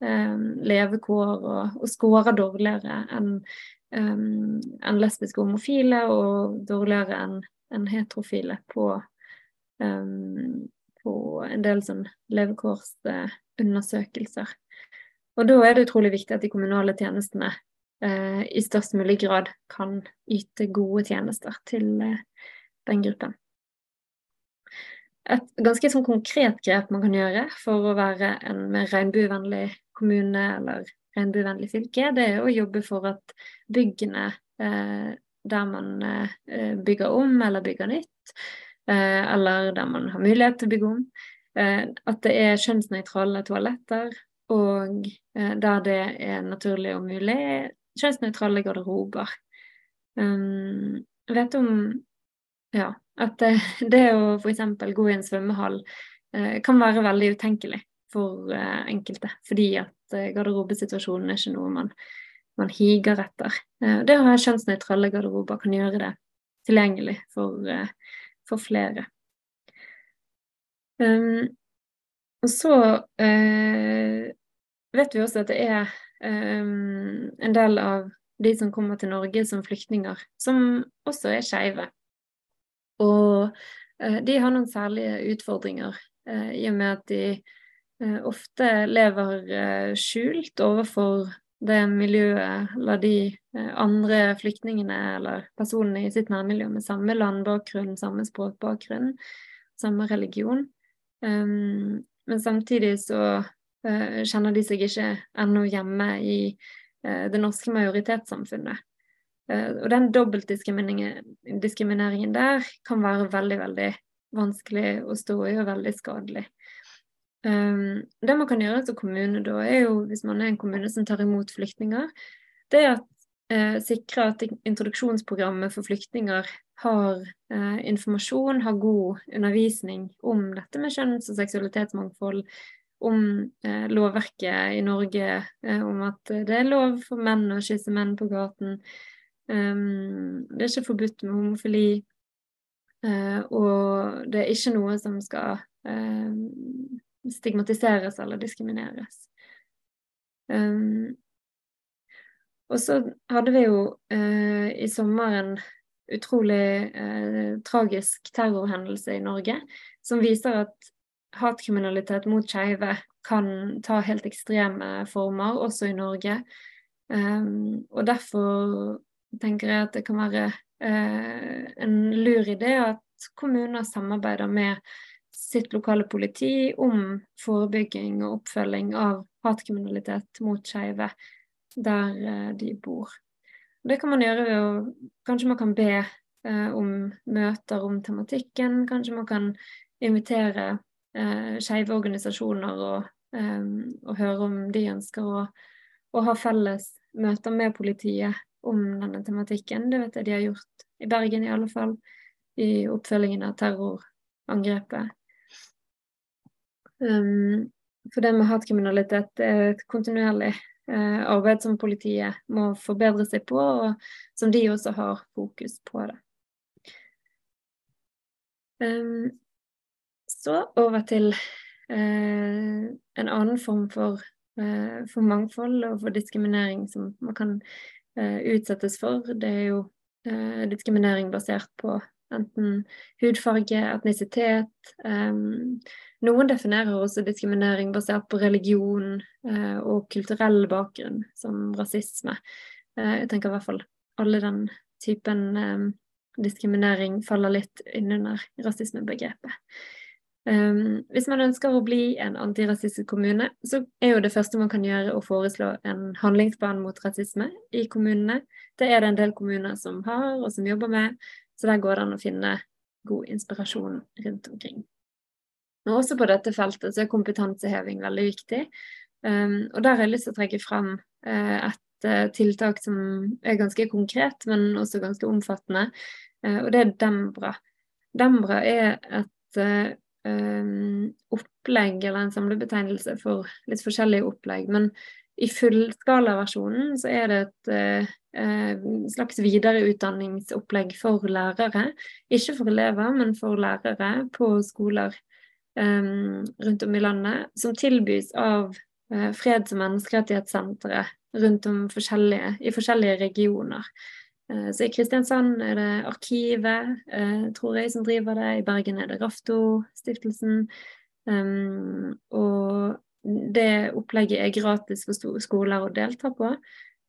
levekår og, og scorer dårligere enn um, en lesbiske og homofile, og dårligere enn en heterofile på, um, på en del sånn levekårsundersøkelser. Og da er det utrolig viktig at de kommunale tjenestene eh, i størst mulig grad kan yte gode tjenester til eh, den gruppen. Et ganske sånn konkret grep man kan gjøre for å være en mer regnbuevennlig kommune eller regnbuevennlig fylke, det er å jobbe for at byggene eh, der man eh, bygger om eller bygger nytt, eller der man har mulighet til å bygge om, eh, at det er kjønnsnøytrale toaletter, og eh, der det er naturlig og mulig, kjønnsnøytrale garderober. Jeg vet om ja, at det, <laughs> det å f.eks. gå i en svømmehall eh, kan være veldig utenkelig for enkelte, fordi at Eh, garderobesituasjonen er ikke noe man, man higer etter. Eh, det å ha kjønnsnøytrale garderober kan gjøre det tilgjengelig for, eh, for flere. Um, og så uh, vet vi også at det er um, en del av de som kommer til Norge som flyktninger, som også er skeive. Og uh, de har noen særlige utfordringer uh, i og med at de ofte lever skjult overfor det miljøet eller de eh, andre flyktningene eller personene i sitt nærmiljø med samme landbakgrunn, samme språkbakgrunn, samme religion. Um, men samtidig så uh, kjenner de seg ikke ennå hjemme i uh, det norske majoritetssamfunnet. Uh, og den dobbeltdiskrimineringen der kan være veldig, veldig vanskelig å stå i og veldig skadelig. Um, det man kan gjøre som kommune da, er jo, hvis man er en kommune som tar imot flyktninger, det er at eh, sikre at introduksjonsprogrammet for flyktninger har eh, informasjon, har god undervisning om dette med kjønns- og seksualitetsmangfold, om eh, lovverket i Norge, eh, om at det er lov for menn å kysse menn på gaten. Um, det er ikke forbudt med homofili. Eh, og det er ikke noe som skal eh, stigmatiseres eller diskrimineres. Um, og så hadde vi jo uh, i sommer en utrolig uh, tragisk terrorhendelse i Norge som viser at hatkriminalitet mot skeive kan ta helt ekstreme former, også i Norge. Um, og derfor tenker jeg at det kan være uh, en lur idé at kommuner samarbeider med sitt lokale politi om forebygging og oppfølging av hatkriminalitet mot skeive der eh, de bor. Det kan man gjøre ved å Kanskje man kan be eh, om møter om tematikken. Kanskje man kan invitere eh, skeive organisasjoner og, eh, og, høre om de ønsker å, å, ha felles møter med politiet om denne tematikken. Det vet jeg de har gjort i Bergen i alle fall, i oppfølgingen av terrorangrepet Um, for det med hatkriminalitet er et kontinuerlig arbeid som politiet må forbedre seg på, og som de også har fokus på det. Um, så over til uh, en annen form for, uh, for, mangfold og for diskriminering som man kan uh, utsettes for. Det er jo diskriminering basert på enten hudfarge, etnisitet. Um, noen definerer også diskriminering basert på religion uh, og kulturell bakgrunn, som rasisme. Uh, jeg tenker i hvert fall alle den typen um, diskriminering faller litt innunder rasismebegrepet. Um, hvis man ønsker å bli en antirasistisk kommune, så er jo det første man kan gjøre å foreslå en handlingsplan mot rasisme i kommunene. Det er det en del kommuner som har, og som jobber med. Så der går det an å finne god inspirasjon rundt omkring. Men også på dette feltet så er kompetanseheving veldig viktig. Um, og der har jeg lyst til å trekke fram uh, et uh, tiltak som er ganske konkret, men også ganske omfattende. Uh, og det er Dembra. Dembra er et um, opplegg, eller en samlebetegnelse for litt forskjellige opplegg. Men i fullskalaversjonen så er det et eh, slags videreutdanningsopplegg for lærere. Ikke for elever, men for lærere på skoler eh, rundt om i landet. Som tilbys av eh, freds- og menneskerettighetssentre rundt om forskjellige, i forskjellige regioner. Eh, så I Kristiansand er det Arkivet, eh, tror jeg, som driver det. I Bergen er det Rafto-stiftelsen. Um, og det opplegget er gratis for skoler å delta på,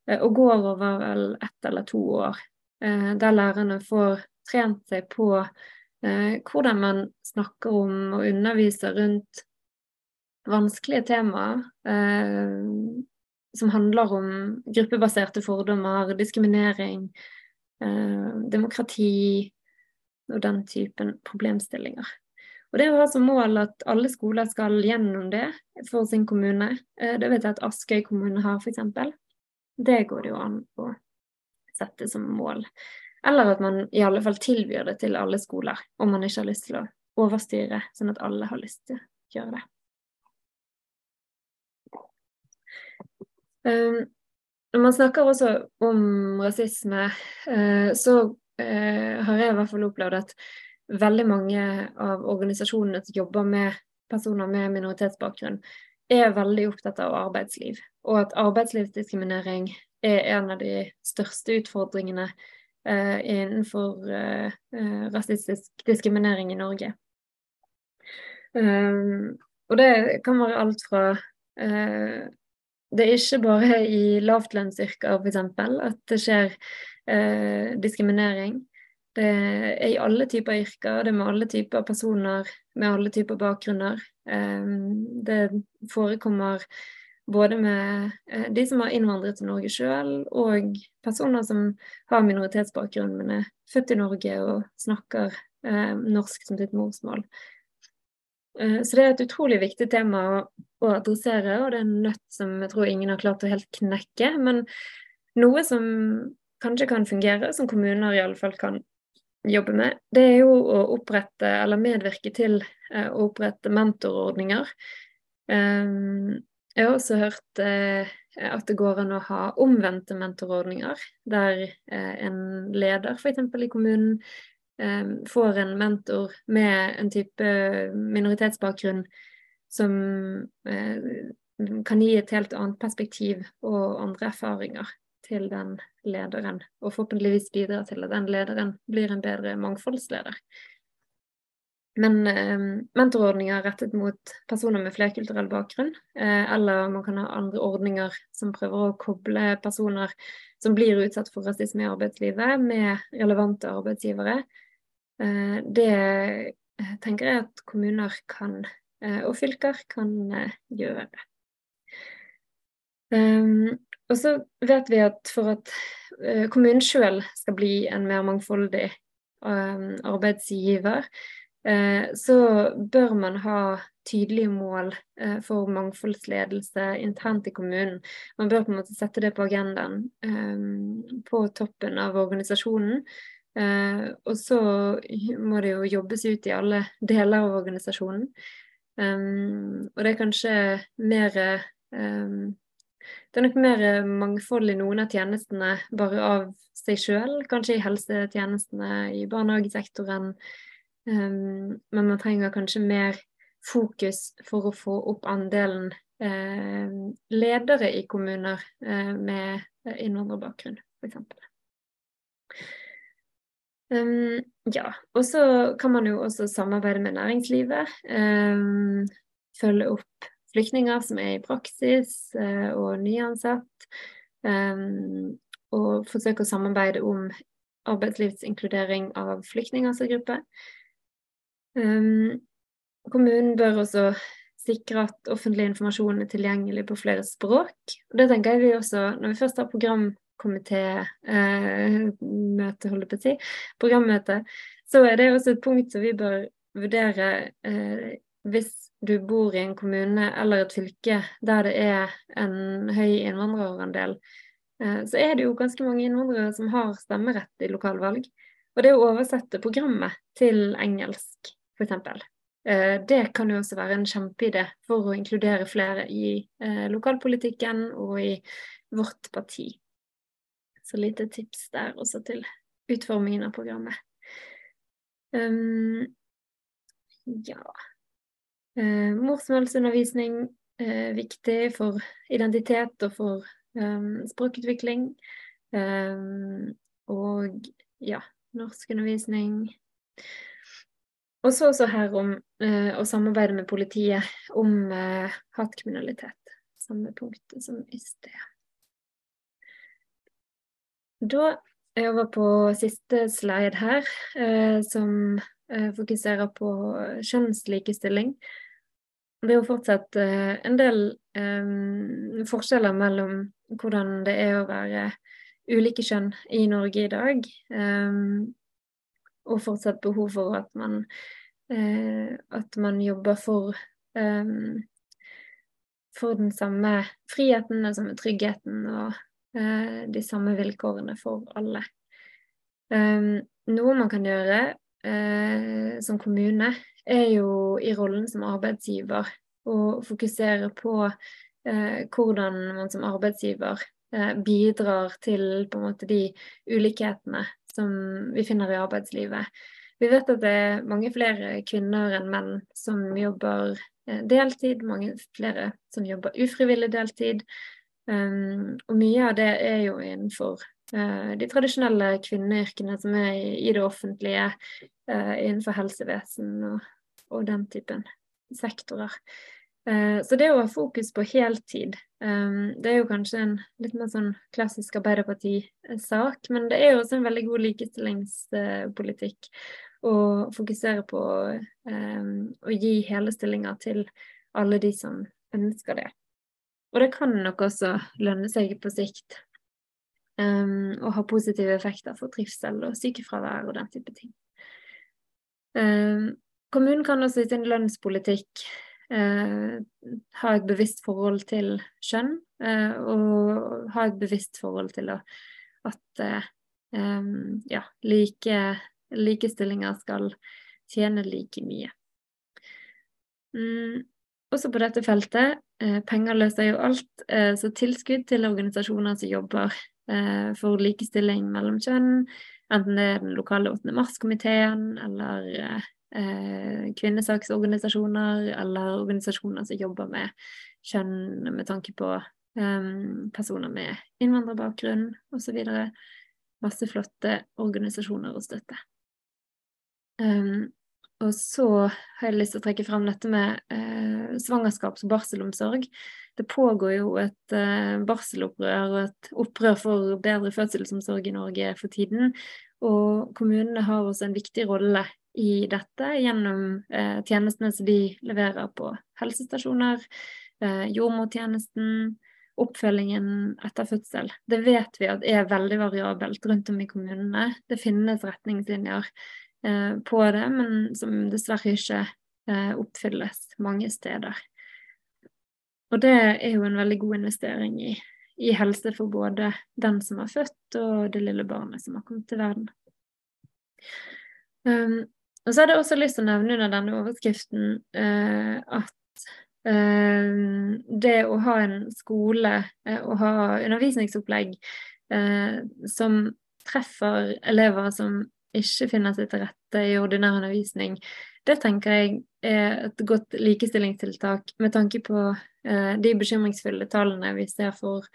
eh, og går over vel ett eller to år. Eh, der lærerne får trent seg på eh, hvordan man snakker om og underviser rundt vanskelige temaer som handler om gruppebaserte fordommer, diskriminering, demokrati og den typen problemstillinger. Og Det å ha som mål at alle skoler skal gjennom det for sin kommune, eh, det vet jeg at Askøy kommune har f.eks. Det går det jo an å sette som mål. Eller at man i alle fall tilbyr det til alle skoler, om man ikke har lyst til å overstyre, sånn at alle har lyst til å gjøre det. Um, når man snakker også om rasisme, uh, så har jeg i hvert fall opplevd at veldig mange av organisasjonene som jobber med personer med minoritetsbakgrunn, er veldig opptatt av arbeidsliv. Og at arbeidslivsdiskriminering er en av de største utfordringene eh, innenfor eh, eh rasistisk diskriminering i Norge. Um, og det kan være alt fra eh, Det er ikke bare i lavtlønnsyrker f.eks. at det skjer uh, diskriminering. Det er i alle typer yrker, det er med alle typer personer med alle typer bakgrunner. Ehm, det forekommer både med eh, de som har innvandret til Norge sjøl, og personer som har minoritetsbakgrunn, men er født i Norge og snakker eh, norsk som sitt morsmål. Eh, så det er et utrolig viktig tema å adressere, og det er en nøtt som jeg tror ingen har klart å helt knekke. Men noe som kanskje kan fungere, som kommuner iallfall kan jobber med, det er jo å opprette, eller medvirke til eh, å opprette mentorordninger. Um, jeg har også hørt eh, at det går an å ha omvendte mentorordninger, der eh, en leder f.eks. i kommunen eh, får en mentor med en type minoritetsbakgrunn som eh, kan gi et helt annet perspektiv og andre erfaringer til den lederen, og forhåpentligvis bidra til at den lederen blir en bedre mangfoldsleder. Men eh, mentorordninger rettet mot personer med flerkulturell bakgrunn, eh, eller man kan ha andre ordninger som prøver å koble personer som blir utsatt for rasisme i arbeidslivet, med relevante arbeidsgivere. Eh, det eh, tenker jeg at kommuner kan, eh, og fylker kan eh, gjøre. Um, og så vet vi at for at uh, kommunen sjøl skal bli en mer mangfoldig um, arbeidsgiver, uh, så bør man ha tydelige mål for mangfoldsledelse internt i kommunen. Man bør på en måte sette det på agendaen på toppen av organisasjonen. og så må det jo jobbes ut i alle deler av organisasjonen. Og det er kanskje mer Det er nok mer eh, mangfold i noen av tjenestene bare av seg sjøl, kanskje i helsetjenestene, i barnehagesektoren. Um, men man trenger kanskje mer fokus for å få opp andelen eh, ledere i kommuner eh, med innvandrerbakgrunn, f.eks. Um, ja, og så kan man jo også samarbeide med næringslivet. Um, følge opp flyktninger som er i praksis uh, og nyansatt. Um, og forsøke å samarbeide om arbeidslivsinkludering av flyktninger som gruppe. kommunen bør også sikre at offentlig informasjon er tilgjengelig på flere språk. Og det tenker jeg vi også, Når vi først har programkomitémøte, eh, holder på å si, programmøte, så er det også et punkt som vi bør vurdere eh, hvis du bor i en kommune eller et fylke der det er en høy innvandrerandel, eh, så er det jo ganske mange innvandrere som har stemmerett i lokalvalg. Og det å oversette programmet til engelsk, f.eks. Eh, det kan jo også være en kjempeidé for å inkludere flere i eh, lokalpolitikken og i vårt parti. Så lite tips der også til utformingen av programmet. Um, ja uh, Morsmålsundervisning er uh, viktig for identitet og for eh, språkutvikling. Eh, og ja, norskundervisning. Og så også her om uh, å samarbeide med politiet om hatkriminalitet. Samme punkt som i sted. Da er jeg over på siste slide her, eh, som eh, fokuserer på kjønnslikestilling. Det er jo fortsatt eh, en del um, forskjeller mellom hvordan det er å være ulike kjønn i Norge i dag. Um, og fortsatt behov for at man, uh, at man jobber for for den samme friheten, den samme tryggheten og uh, de samme vilkårene for alle. Noe man kan gjøre uh, som kommune, er jo i rollen som arbeidsgiver å fokusere på eh, hvordan man som arbeidsgiver bidrar til på en måte de ulikhetene som vi finner i arbeidslivet. Vi vet at det er mange flere kvinner enn menn som jobber deltid, mange flere som jobber ufrivillig deltid. Um, og mye av det er jo innenfor uh, de tradisjonelle kvinneyrkene som er i, det offentlige, innenfor helsevesen og, og, den typen sektorer. Uh, så det å ha fokus på heltid, um, det er jo kanskje en litt mer sånn klassisk Arbeiderparti-sak, men det er jo også en veldig god likestillingspolitikk å fokusere på um, å gi hele stillinger til alle de som ønsker det. Og det kan nok også lønne seg på sikt og ha positive effekter for trivsel og sykefravær og den type ting. Kommunen kan også i sin lønnspolitikk eh, ha et bevisst forhold til kjønn, eh, og ha et bevisst forhold til å, at eh, ja, like, likestillinger skal tjene like mye. Mm, også på dette feltet Eh, penger løser jo alt, eh, så tilskudd til organisasjoner som jobber eh, for likestilling mellom kjønn, enten det er den lokale 8. mars-komiteen eller kvinnesaksorganisasjoner eller organisasjoner som jobber med kjønn med tanke på um, personer med innvandrerbakgrunn osv. Masse flotte organisasjoner å støtte. Um, og så har jeg lyst til å trekke frem dette med eh, svangerskaps- og barselomsorg. Det pågår jo et eh, barselopprør og et opprør for bedre fødselsomsorg i Norge for tiden. Og kommunene har også en viktig rolle i dette gjennom eh, tjenestene som de leverer på helsestasjoner, eh, jordmortjenesten, oppfølgingen etter fødsel. Det vet vi at er veldig variabelt rundt om i kommunene. Det finnes retningslinjer Eh, på det, men som dessverre ikke eh, oppfylles mange steder. Og det er jo en veldig god investering i, i helse for både den som har født og det lille barnet som har kommet til verden. Um, og så hadde jeg også lyst til å nevne under denne overskriften eh, at det å ha en skole og ha undervisningsopplegg som treffer elever som ikke finner seg til rette i ordinær undervisning, det tenker jeg er et godt likestillingstiltak med tanke på eh, de bekymringsfulle tallene vi ser for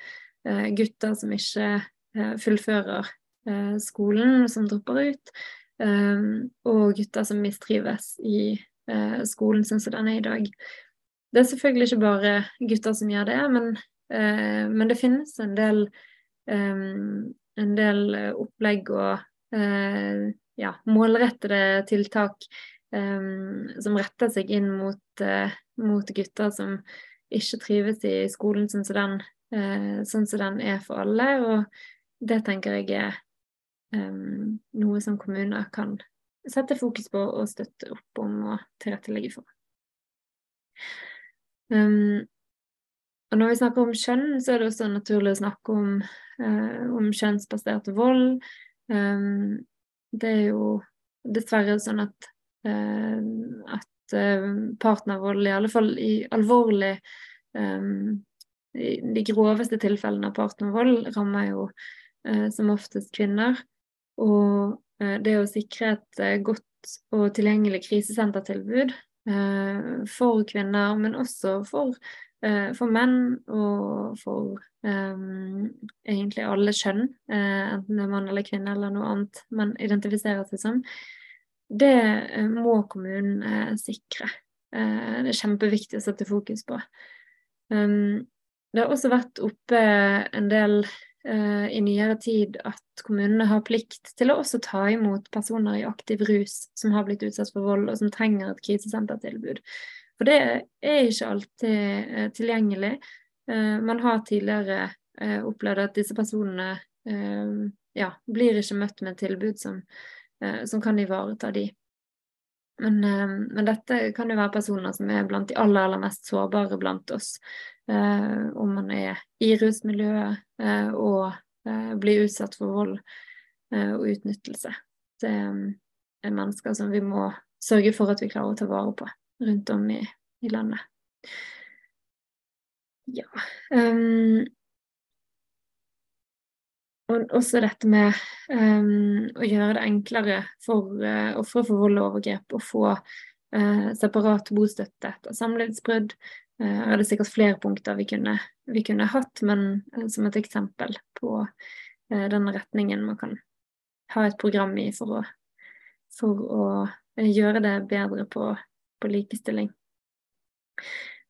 eh, gutter som ikke eh, fullfører eh, skolen, som dropper ut, eh, og gutter som mistrives i eh, skolen sånn som den er i dag. Det er selvfølgelig ikke bare gutter som gjør det, men, men det finnes en del, en del opplegg og ja, målrettede tiltak um, som retter seg inn mot, mot, gutter som ikke trives i skolen sånn som den, sånn som den er for alle. Og det tenker jeg er um, noe som kommuner kan sette fokus på og støtte opp om og tilrettelegge for. Um, og når vi snakker om kjønn, så er det også naturlig å snakke om, uh, om kjønnsbasert vold. Um, det er jo dessverre sånn at uh, at eh, partnervold, i alle fall i alvorlig eh, De groveste tilfellene av partnervold rammer jo som oftest kvinner. Og det å sikre et godt og tilgjengelig krisesentertilbud for kvinner, men også for, for menn og for um, egentlig alle kjønn, enten det er mann eller kvinne eller noe annet man identifiserer seg som, det eh, må kommunen eh, sikre. Eh, det er kjempeviktig å sette fokus på. Um, det har også vært oppe en del i nyere tid at kommunene har plikt til å også ta imot personer i aktiv rus som har blitt utsatt for vold, og som trenger et krisesentertilbud. For det er ikke alltid tilgjengelig. Man har tidligere opplevd at disse personene ja, blir ikke møtt med et tilbud som Eh, som kan ivareta de. Men, eh, men, dette kan jo være personer som er blant de aller, aller mest sårbare blant oss. Eh, om man er i rusmiljøet og blir utsatt for vold og utnyttelse. Det er mennesker som vi må sørge for at vi klarer å ta vare på rundt om i, i landet. Ja. Og også dette med um, å gjøre det enklere for uh, ofre for vold og overgrep å få uh, separat bostøtte etter samlivsbrudd. Uh, er det sikkert flere punkter vi kunne, vi kunne hatt, men uh, som et eksempel på den retningen man kan ha et program i for å, for å gjøre det bedre på, på likestilling.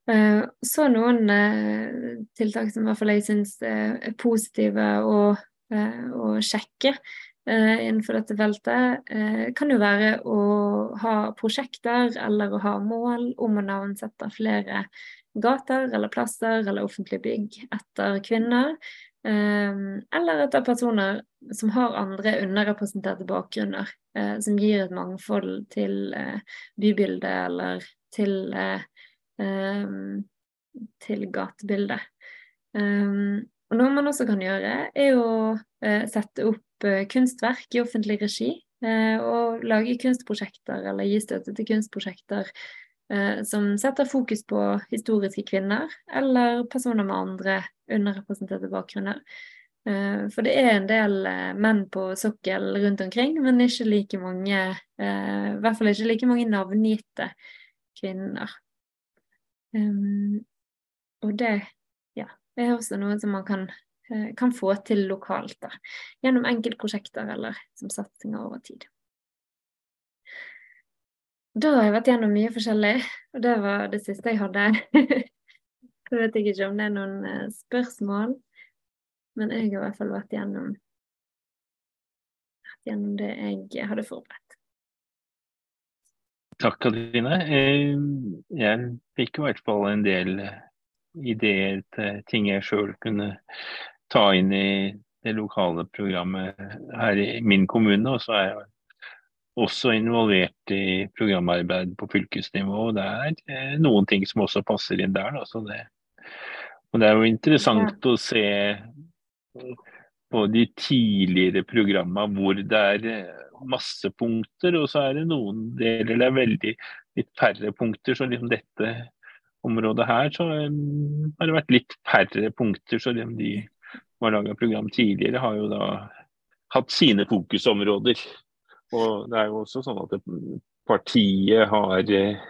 Så noen tiltak som i hvert fall jeg syns er positive og Eh, å sjekke eh, innenfor dette feltet, eh, kan jo være å ha prosjekter eller å ha mål om å navnsette flere gater eller plasser eller offentlige bygg etter kvinner. Eller etter personer som har andre underrepresenterte bakgrunner, som gir et mangfold til bybildet eller til, til gatebildet. Og noe man også kan gjøre, er å eh, sette opp eh, kunstverk i offentlig regi. Eh, og lage kunstprosjekter eller gi støtte til kunstprosjekter som setter fokus på historiske kvinner eller personer med andre underrepresenterte bakgrunner. For det er en del menn på sokkel rundt omkring, men ikke like mange I hvert fall ikke like mange navngitte kvinner. Og det det er også noe som man kan, eh, kan få til lokalt, da, gjennom enkeltprosjekter eller som satsinger over tid. Da har jeg vært gjennom mye forskjellig, og det var det siste jeg hadde. <laughs> Så vet jeg ikke om det er noen eh, spørsmål, men jeg har i hvert fall vært gjennom, vært gjennom det jeg hadde forberedt. Takk, Katrine. Eh, jeg fikk i hvert fall en del ideer til ting jeg sjøl kunne ta inn i det lokale programmet her i min kommune. Og så er jeg også involvert i programarbeid på fylkesnivå. og Det er eh, noen ting som også passer inn der. Da, det, og det er jo interessant ja. å se på de tidligere programma hvor det er eh, masse punkter, og så er det noen deler det er veldig litt færre punkter. Så liksom dette området her så um, har det vært litt færre punkter. Så de, de som har laga program tidligere, har jo da hatt sine fokusområder. Og det er jo også sånn at partiet har eh,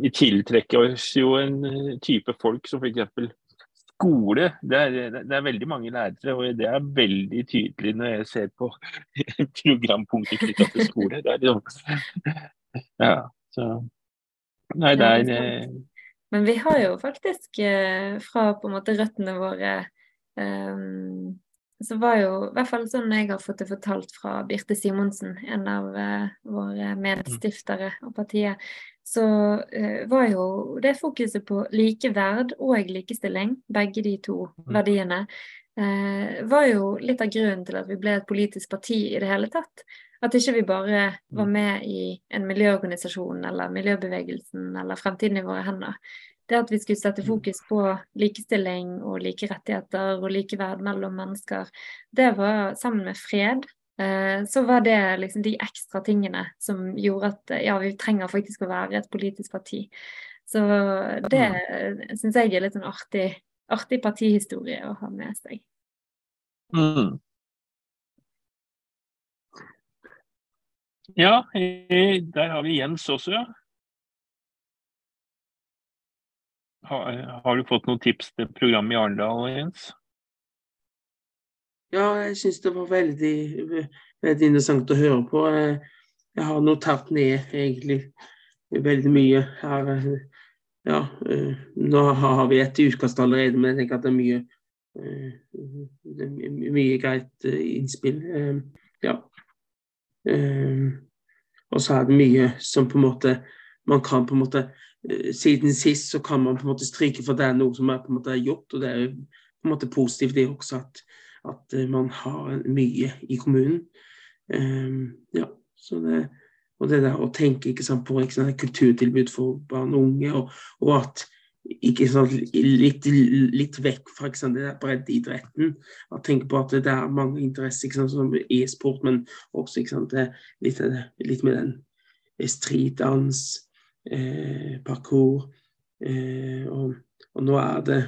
vi tiltrekker oss jo en type folk som f.eks. skole. Det er, det er, veldig mange lærere, og det er veldig tydelig når jeg ser på <laughs> programpunkter knytta til skole. Det er liksom, ja, så Nei, det er eh, Men vi har jo faktisk eh, fra på en måte røttene våre um, så var jo, i hvert fall sånn jeg har fått det fortalt fra Birte Simonsen, en av uh, våre medstiftere og partiet, så uh, var jo det fokuset på likeverd og likestilling, begge de to mm. verdiene, uh, var jo litt av grunnen til at vi ble et politisk parti i det hele tatt. At ikke vi bare var mm. med i en miljøorganisasjon eller miljøbevegelsen eller Fremtiden i våre hender. Det at vi skulle sette fokus på likestilling og like rettigheter og likeverd mellom mennesker, det var sammen med fred. Eh, så var det liksom de ekstra tingene som gjorde at ja, vi trenger faktisk å være et politisk parti. Så det mm. syns jeg er litt sånn artig, artig partihistorie å ha med seg. Mm. Ja, der har vi Jens også. Har, har, du fått noen tips til programmet i Arendal, Jens? Ja, jeg syns det var veldig, veldig, interessant å høre på. Jeg har notert ned egentlig veldig mye her. Ja, nå har vi et utkast allerede, men jeg tenker at det er mye, er mye greit innspill. Ja. Og så er det mye som på en måte man kan på en måte Eh, siden sist så kan man på en måte stryke for det er noe som er på en måte gjort. Og det er på en måte positivt det også at, at eh, man har mye i kommunen. Um, ja, så det, og det der å tenke sant, på sant, kulturtilbud for barn og unge, og, og at ikke sant, litt, litt vekk fra breddeidretten. At tenke på at det er mange interesser, sant, som e-sport, men også sant, litt, litt med den streetdans, eh, parkour. Eh, og, og, nå er det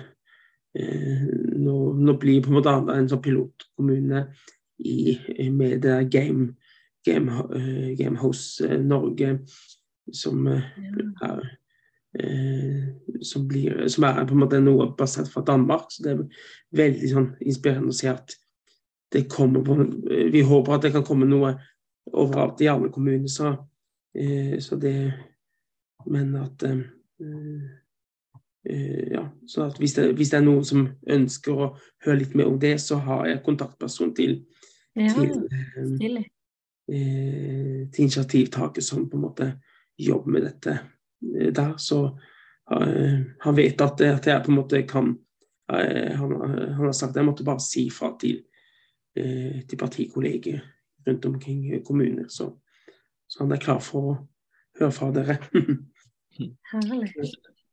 eh, nå, nå, blir på en måte en sånn pilotkommune i, med det game, game, uh, game House Norge som er som, blir, som, er på en måte noe basert fra Danmark. Så det er veldig sånn, inspirerende å se at det kommer på Vi håper at det kan komme noe overalt i alle kommuner. Så, så det, men at uh, ja, så at hvis det, hvis det, er noen som ønsker å høre litt mer om det, så har jeg kontaktperson til, ja, til, uh, til initiativtaker som på en måte jobber med dette der. Så han vet at, at, jeg på en måte kan han, han, har sagt at jeg måtte bare si fra til, til partikolleger rundt omkring kommuner. Så, så han er klar for å høre fra dere. <laughs>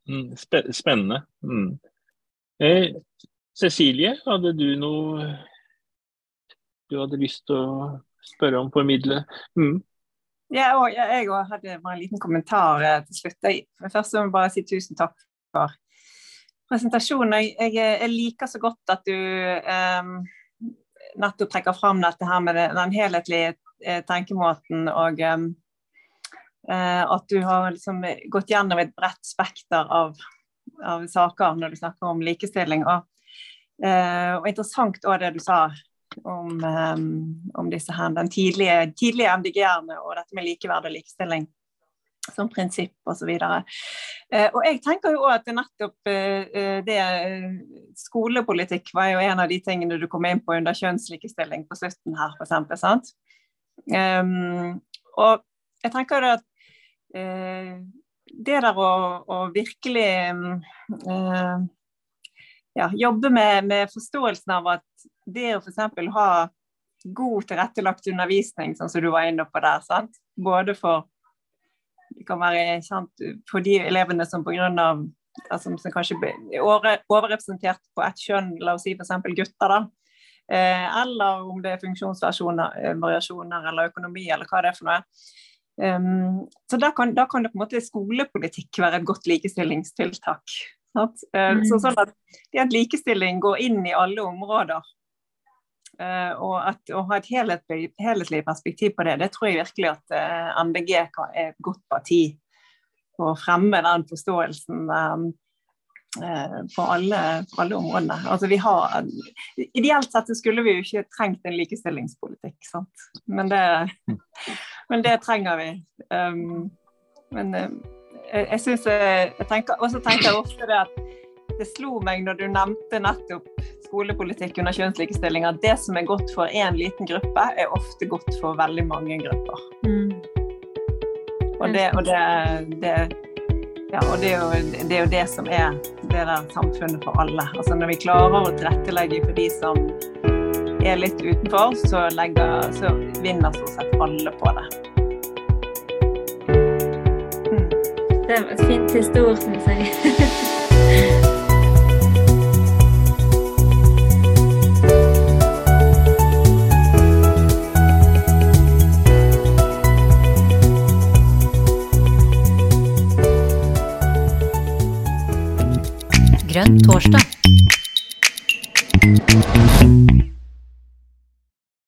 Mm, spennende. Mm. Eh, Cecilie, hadde du noe du hadde lyst til å spørre om, formidle? Mm. Ja, og jeg òg hadde bare en liten kommentar eh, til slutt. Jeg, først må jeg bare si tusen takk for presentasjonen. Jeg, jeg, jeg liker så godt at du um, nettopp trekker fram dette her med den helhetlige eh, tenkemåten og eh, Eh, at du har liksom gått gjennom et bredt spekter av, av, saker når du snakker om likestilling. Og, uh, og interessant òg det du sa om, um, om disse her, den tidlige, tidlige MDG-ene og dette med likeverd og likestilling som prinsipp osv. Eh, og jeg tenker jo at nettopp eh, det Skolepolitikk var jo en av de tingene du kom inn på under kjønnslikestilling på slutten her, f.eks. Um, og jeg tenker at Eh, det der å, å virkelig eh, ja, jobbe med, med, forståelsen av at det å f.eks. ha god tilrettelagt undervisning, sånn som du var inne på der, sant? både for det kan være sant, for de elevene som pga. Altså, som kanskje er overrepresentert på ett kjønn, la oss si f.eks. gutter, da. Eh, eller om det er funksjonsvariasjoner eller økonomi eller hva det er for noe. Um, så da kan, da kan, det på en måte skolepolitikk være et godt likestillingstiltak. Uh, så sånn at, at likestilling går inn i alle områder. Uh, og at å ha et helhetlig, helhetlig, perspektiv på det, det tror jeg virkelig at MDG er et godt parti på å fremme den forståelsen um, på alle, på alle, områdene. Altså vi har, ideelt sett skulle vi jo ikke trengt en likestillingspolitikk, sant? Men det, <laughs> men det trenger vi. Um, men jeg, jeg syns jeg, jeg tenker, også tenker jeg ofte det at det slo meg når du nevnte nettopp skolepolitikk under kjønnslikestilling, at det som er godt for én liten gruppe, er ofte godt for veldig mange grupper. Mm. Og, det, og, det, det, ja, og det, er jo, det, er jo, det som er det der samfunnet for alle. Altså Når vi klarer å tilrettelegge for de som er litt utenfor, så, legger, så vinner stort sett alle på det. Det var et fint historie, syns jeg. <laughs> Grønn torsdag.